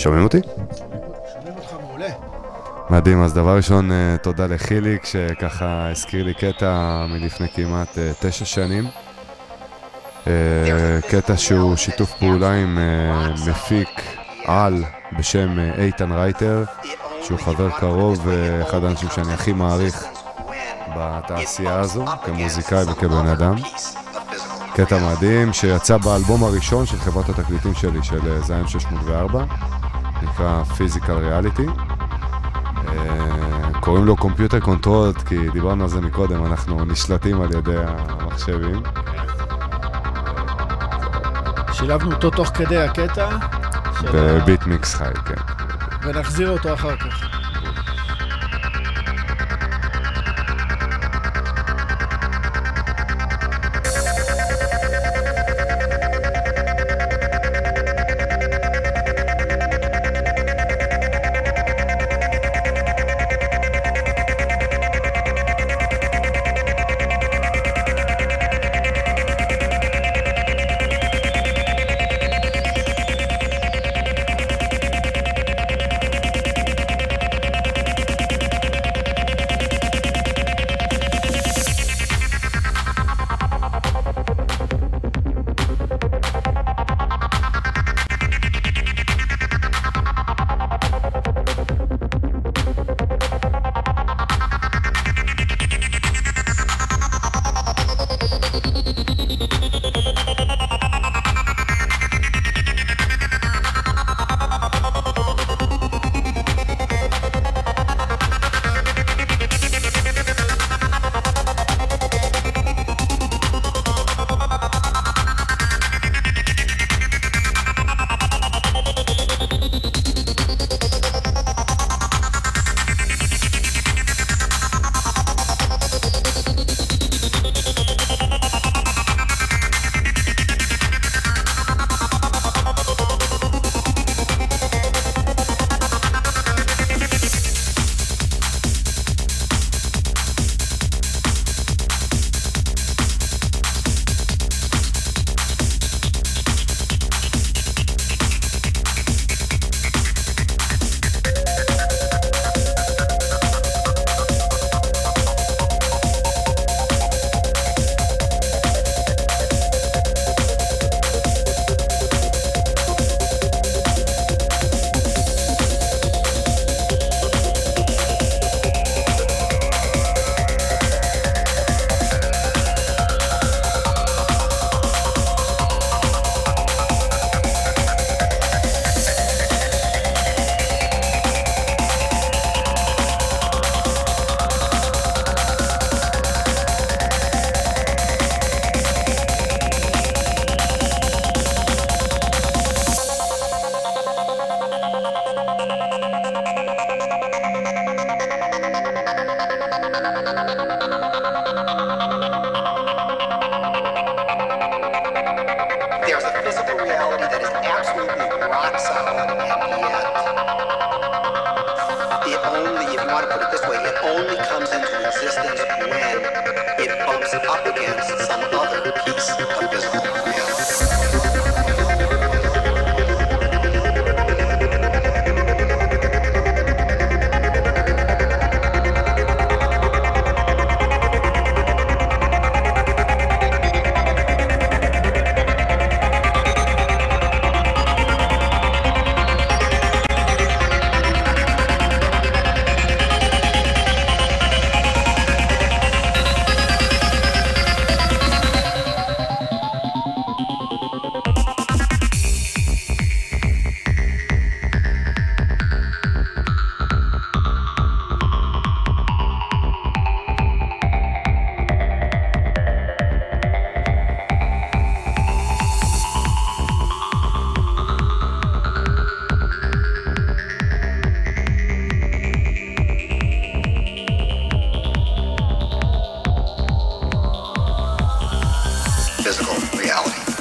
שומעים אותי? שומעים אותך מעולה. מדהים, אז דבר ראשון, אה, תודה לחיליק, שככה הזכיר לי קטע מלפני כמעט אה, תשע שנים. אה, קטע שהוא שיתוף פעולה עם מפיק על בשם איתן רייטר, שהוא חבר קרוב ואחד האנשים שאני הכי מעריך בתעשייה הזו, כמוזיקאי וכבן אדם. קטע מדהים שיצא באלבום הראשון של חברת התקליטים שלי, של זיין 604, נקרא Physical Reality. קוראים לו Computer Controlled, כי דיברנו על זה מקודם, אנחנו נשלטים על ידי המחשבים. שילבנו אותו תוך כדי הקטע. בביטמיקס חי, כן. ונחזיר אותו אחר כך. physical reality.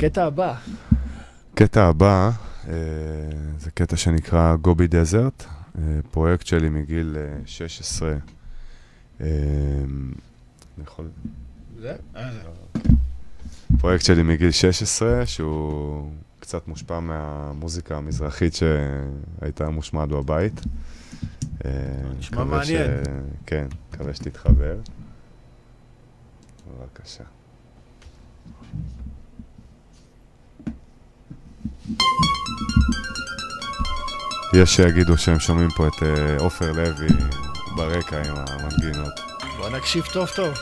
הקטע הבא. הקטע הבא, אה, זה קטע שנקרא גובי דזרט, אה, פרויקט שלי מגיל אה, 16. אה, אני יכול... זה? פרויקט שלי מגיל 16, שהוא קצת מושפע מהמוזיקה המזרחית שהייתה מושמעת בבית. נשמע מעניין. ש... כן, מקווה שתתחבר. בבקשה. יש שיגידו שהם שומעים פה את אה, עופר לוי ברקע עם המנגינות. בוא נקשיב טוב טוב.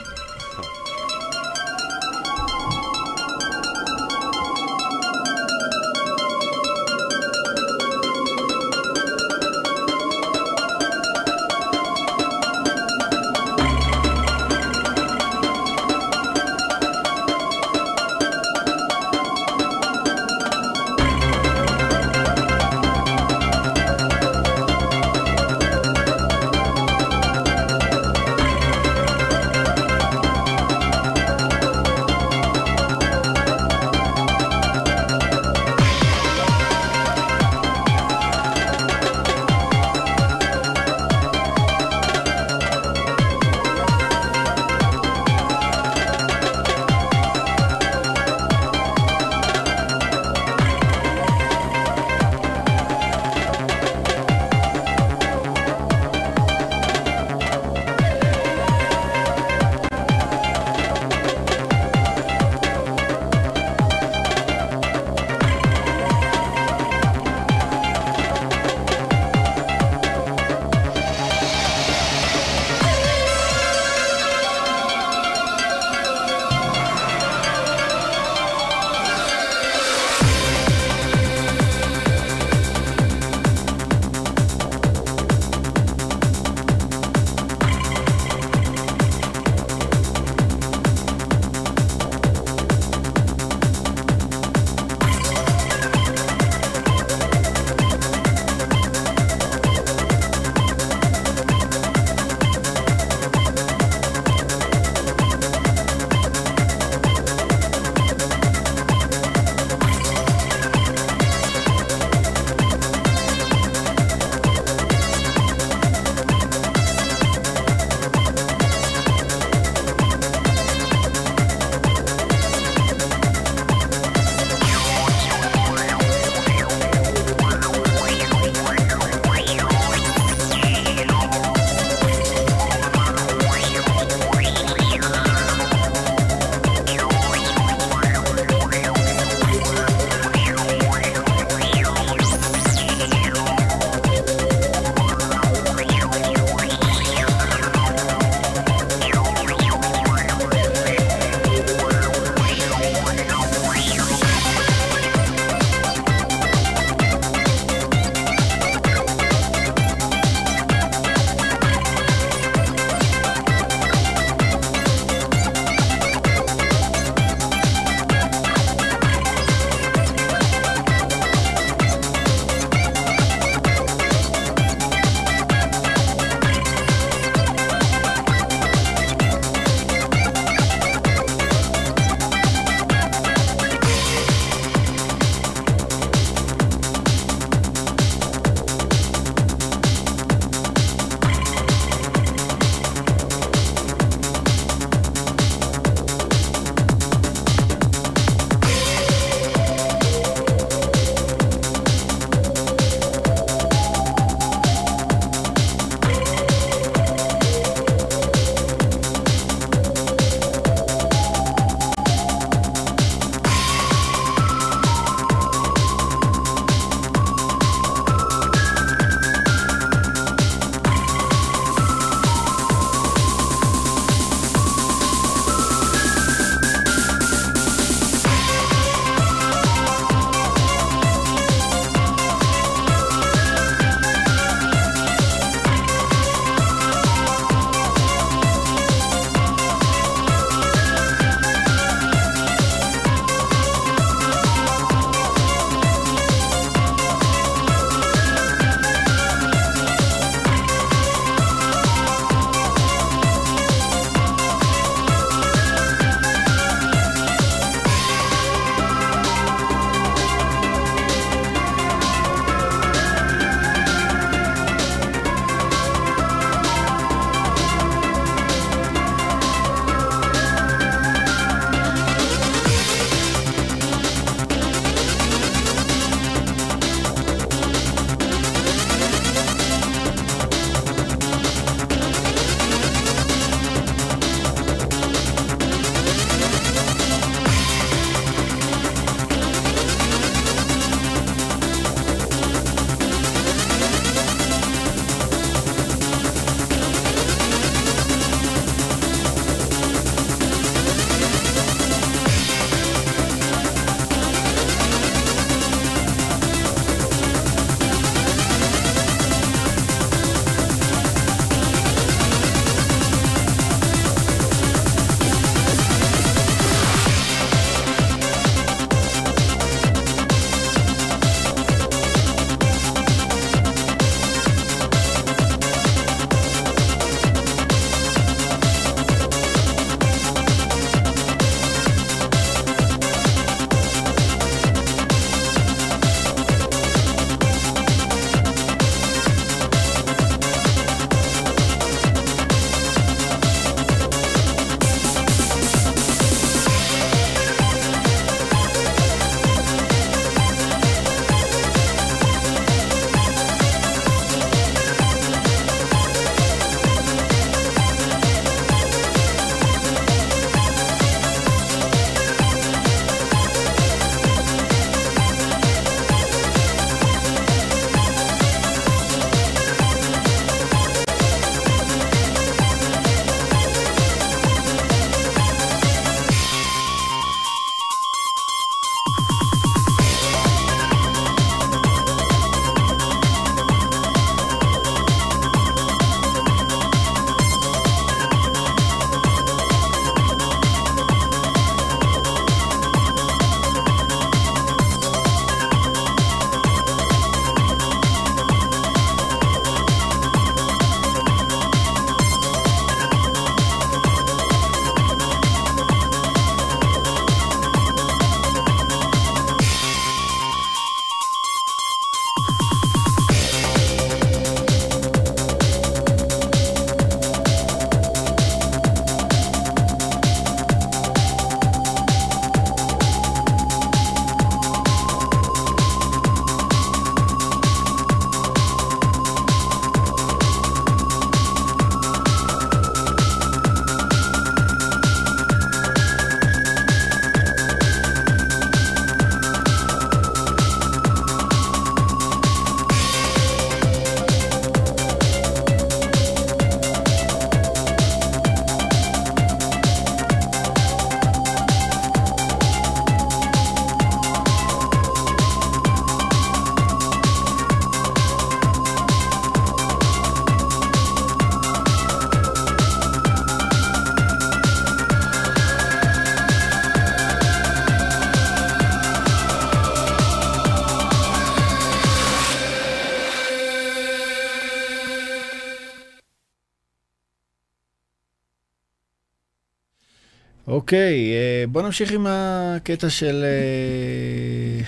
אוקיי, אה, בוא נמשיך עם הקטע של... אה,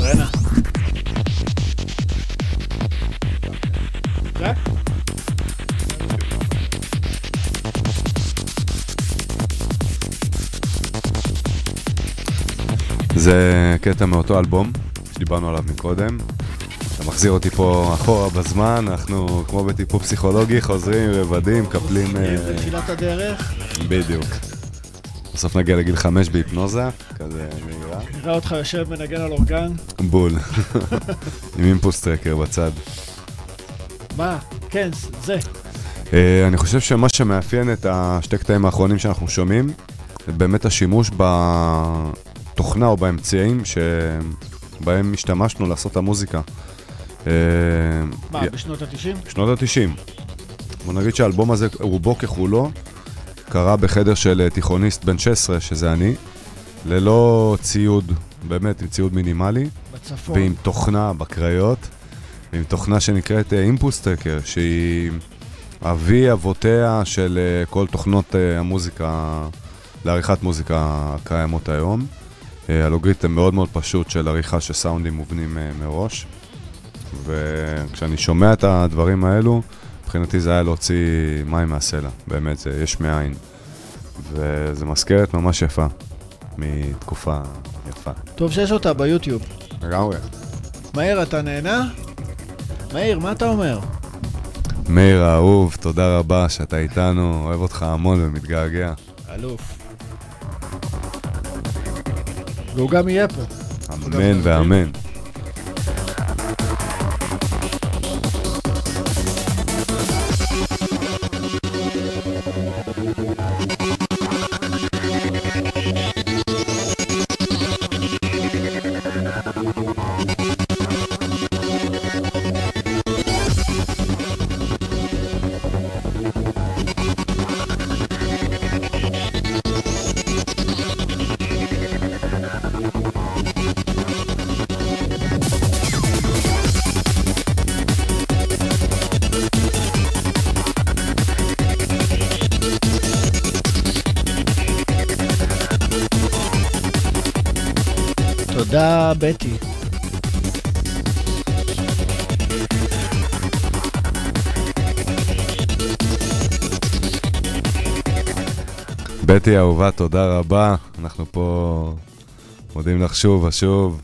רנה. רק? זה קטע מאותו אלבום שדיברנו עליו מקודם. אתה מחזיר אותי פה אחורה בזמן, אנחנו כמו בטיפול פסיכולוגי, חוזרים, רבדים, מקפלים... אה, בתחילת הדרך. בדיוק. בסוף נגיע לגיל חמש בהיפנוזה, כזה מהירה. נראה אותך יושב מנגן על אורגן. בול. עם אימפוס טרקר בצד. מה? כן, זה. אה, אני חושב שמה שמאפיין את השתי קטעים האחרונים שאנחנו שומעים, זה באמת השימוש בתוכנה או באמצעים שבהם השתמשנו לעשות את המוזיקה. אה, מה, בשנות ה-90? שנות ה-90. בוא נגיד שהאלבום הזה, רובו ככולו, קרה בחדר של אה, תיכוניסט בן 16, שזה אני, ללא ציוד, באמת עם ציוד מינימלי. בצפון. ועם תוכנה בקריות, ועם תוכנה שנקראת אימפוסטקר, שהיא אבי אבותיה של אה, כל תוכנות המוזיקה, לעריכת מוזיקה הקיימות היום. אלגוריתם מאוד מאוד פשוט של עריכה של סאונדים מובנים מראש. וכשאני שומע את הדברים האלו, מבחינתי זה היה להוציא מים מהסלע, באמת, זה יש מאין. וזה מזכרת ממש יפה, מתקופה יפה. טוב שיש אותה ביוטיוב. לגמרי. מאיר, אתה נהנה? מאיר, מה אתה אומר? מאיר האהוב, תודה רבה שאתה איתנו, אוהב אותך המון ומתגעגע. אלוף. והוא גם יהיה פה. אמן ואמן. אהובה, תודה רבה. אנחנו פה מודים לך שוב ושוב.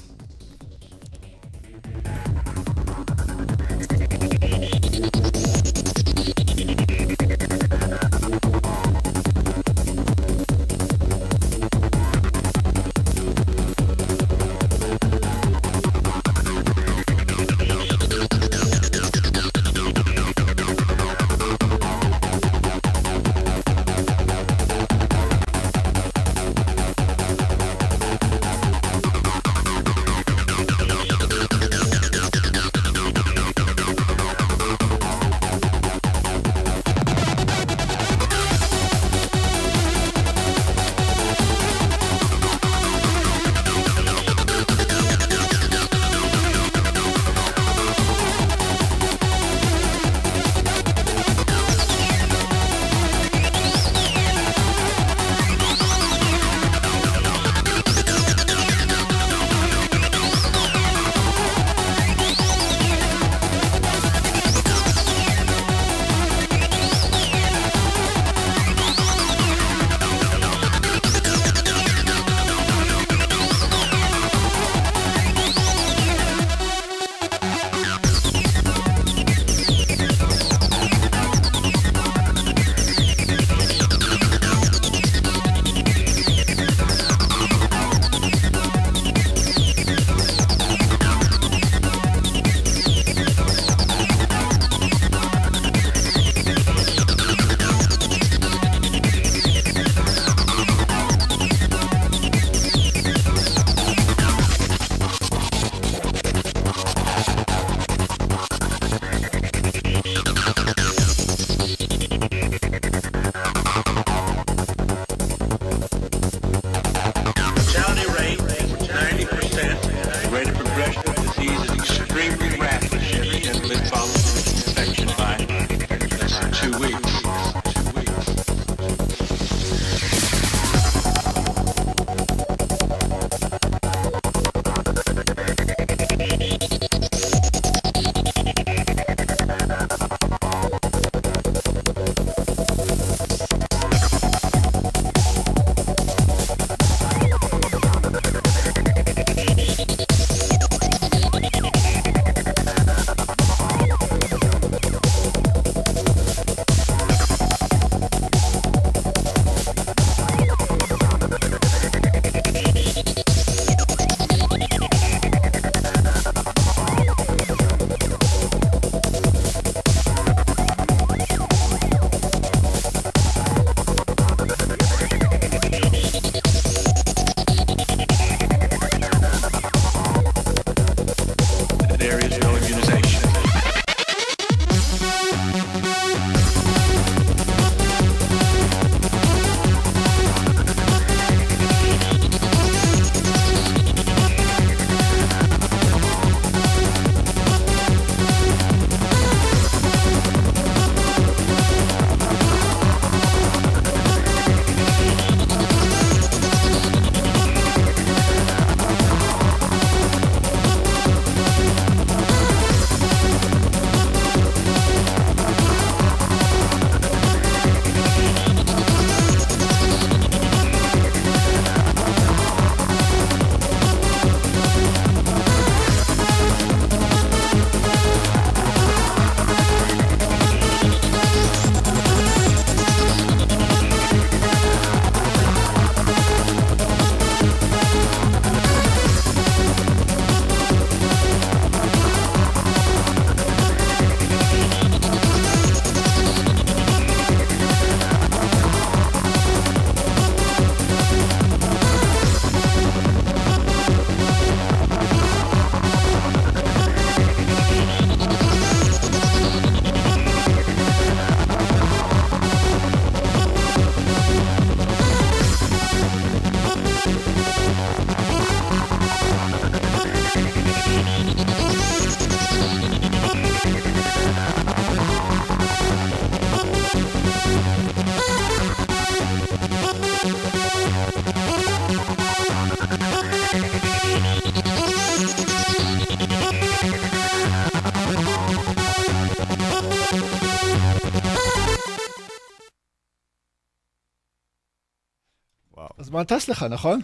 הזמן טס לך, נכון?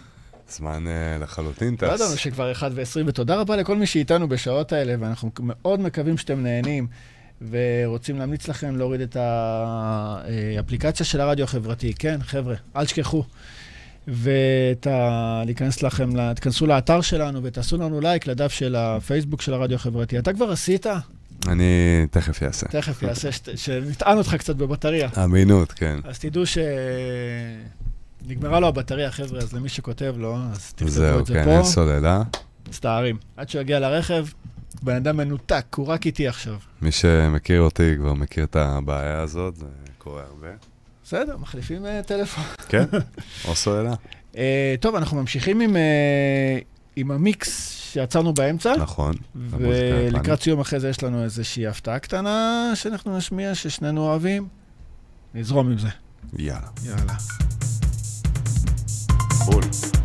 זמן uh, לחלוטין טס. לא ידענו שכבר 1 ו-20, ותודה רבה לכל מי שאיתנו בשעות האלה, ואנחנו מאוד מקווים שאתם נהנים, ורוצים להמליץ לכם להוריד את האפליקציה של הרדיו החברתי. כן, חבר'ה, אל תשכחו. ולהיכנס לכם, תכנסו לאתר שלנו ותעשו לנו לייק לדף של הפייסבוק של הרדיו החברתי. אתה כבר עשית? אני תכף אעשה. תכף אעשה, שנטען אותך קצת בבטריה. אמינות, כן. אז תדעו ש... נגמרה לו הבטריה, חבר'ה, אז למי שכותב לו, אז תכתבו את זה פה. זהו, כן, אין סוללה. מצטערים. עד שהוא יגיע לרכב, בן אדם מנותק, הוא רק איתי עכשיו. מי שמכיר אותי כבר מכיר את הבעיה הזאת, זה קורה הרבה. בסדר, מחליפים uh, טלפון. כן, או סוללה. uh, טוב, אנחנו ממשיכים עם, uh, עם המיקס שיצרנו באמצע. נכון. ולקראת סיום אחרי זה יש לנו איזושהי הפתעה קטנה שאנחנו נשמיע, ששנינו אוהבים. נזרום עם זה. יאללה. יאללה. בול.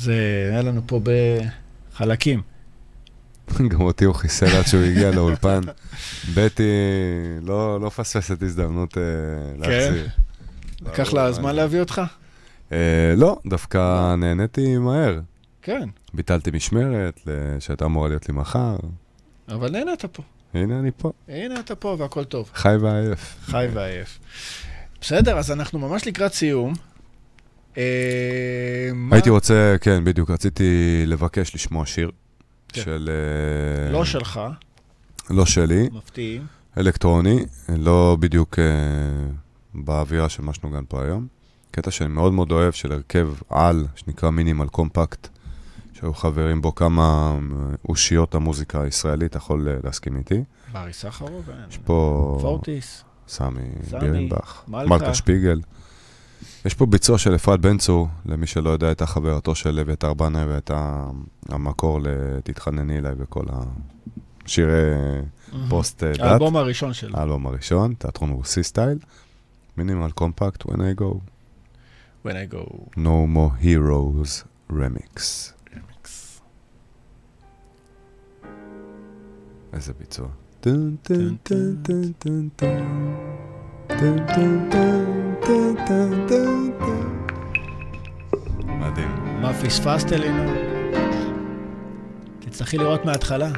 זה היה לנו פה בחלקים. גם אותי הוא חיסל עד שהוא הגיע לאולפן. בטי לא לא פספסת הזדמנות אה, להחזיר. לקח לא, לה זמן להביא אותך? אה, לא, דווקא נהניתי מהר. כן, ביטלתי משמרת שהייתה אמורה להיות לי מחר. אבל נהנית פה. הנה אני פה, הנה אתה פה והכל טוב. חי ועייף. חי ועייף. בסדר, אז אנחנו ממש לקראת סיום. אה, הייתי רוצה, כן, בדיוק, רציתי לבקש לשמוע שיר כן. של... אה, לא שלך, לא שלי, מפתיעים. אלקטרוני, לא בדיוק אה, באווירה של מה שנוגן פה היום. קטע שאני מאוד מאוד אוהב של הרכב על, שנקרא מינימל קומפקט, שהיו חברים בו כמה אושיות המוזיקה הישראלית, אתה יכול להסכים איתי. ברי סחרוב, יש פה פורטיס. סמי סמי, בירנבך, מלכה. מלכה שפיגל. יש פה ביצוע של אפרת בן צור, למי שלא יודע, הייתה חברתו של אביתר בנאי והייתה המקור ל"תתחנני אליי" וכל השירי פוסט אה, דת. האלבום הראשון שלו. האלבום הראשון, תיאטרון רוסי style. מינימל קומפקט, When I go, When I go. No more heroes, רמיקס. איזה ביצוע. טן טן טן טן טן טן. מדהים. מה פספסת, אלינור? תצטרכי לראות מההתחלה.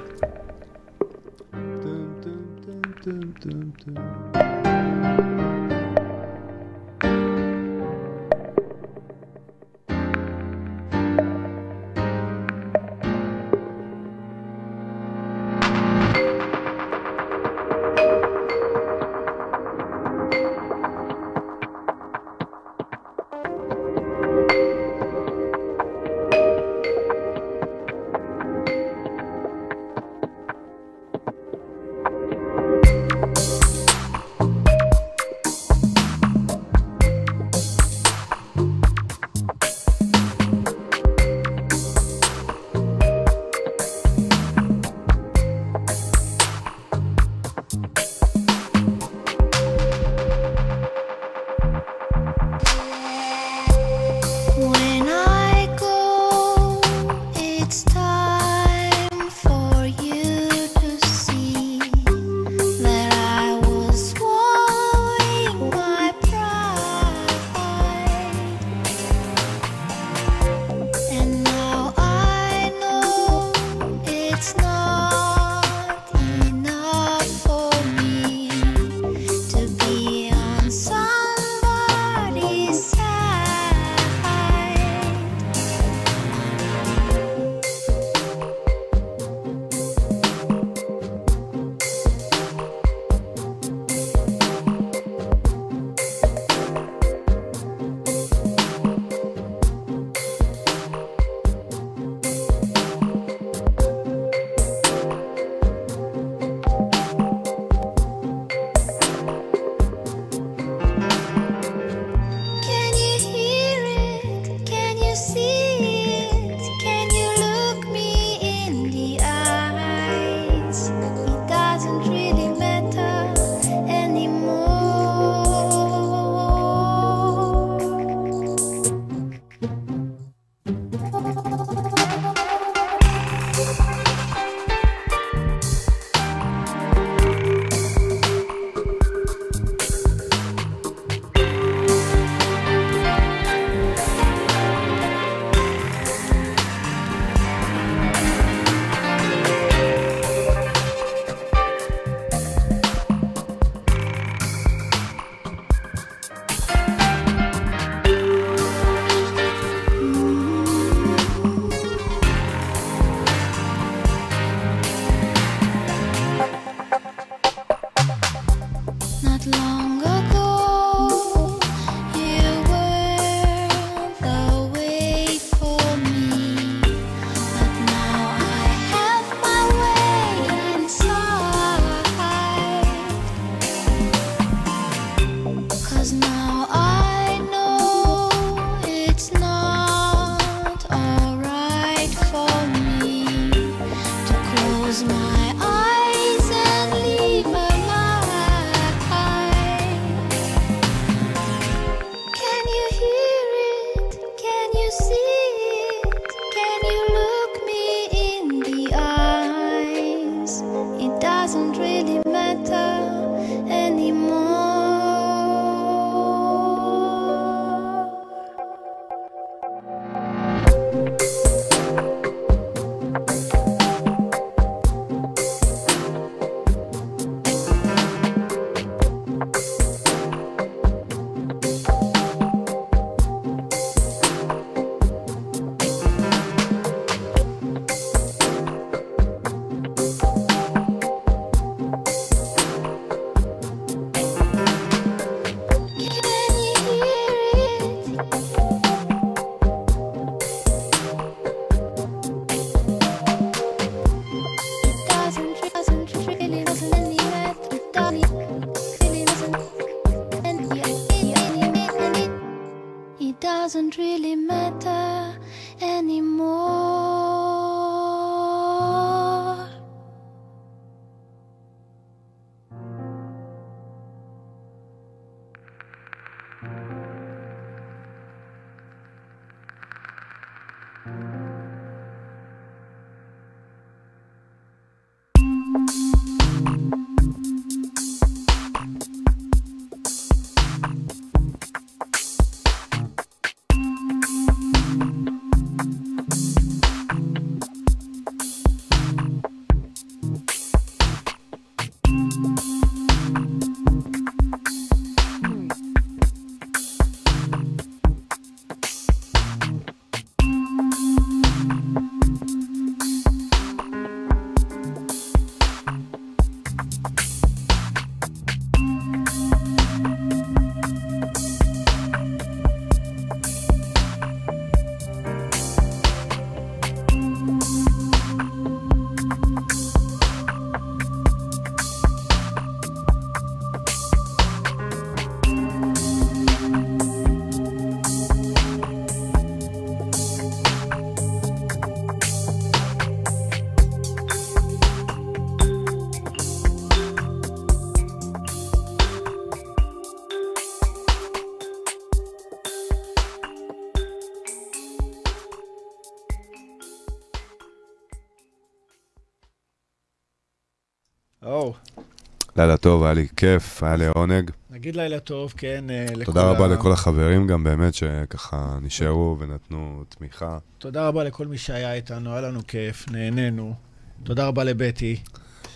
טוב, היה לי כיף, היה לי עונג. נגיד לילה טוב, כן, אה, לכל תודה רבה לכל החברים גם באמת, שככה נשארו ונתנו תמיכה. תודה רבה לכל מי שהיה איתנו, היה לנו כיף, נהנינו. תודה רבה לבטי.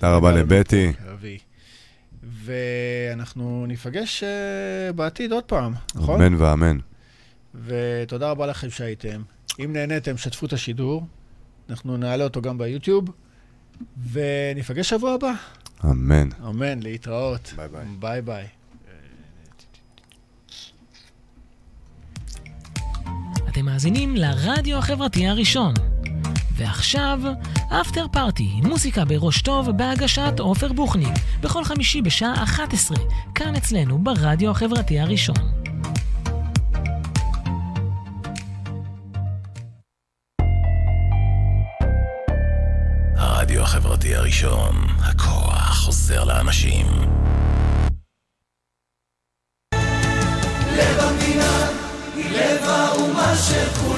תודה רבה לבטי. ואנחנו ניפגש אה, בעתיד עוד פעם, נכון? אמן ואמן. ותודה רבה לכם שהייתם. אם נהניתם, שתפו את השידור. אנחנו נעלה אותו גם ביוטיוב, וניפגש שבוע הבא. אמן. אמן, להתראות. ביי ביי. ביי ביי. אתם מאזינים לרדיו החברתי הראשון. ועכשיו, אפטר פארטי, מוזיקה בראש טוב בהגשת עופר בוכניק, בכל חמישי בשעה 11, כאן אצלנו ברדיו החברתי הראשון. הראשון, הכוח חוזר לאנשים. לב המדינה היא לב האומה של כולם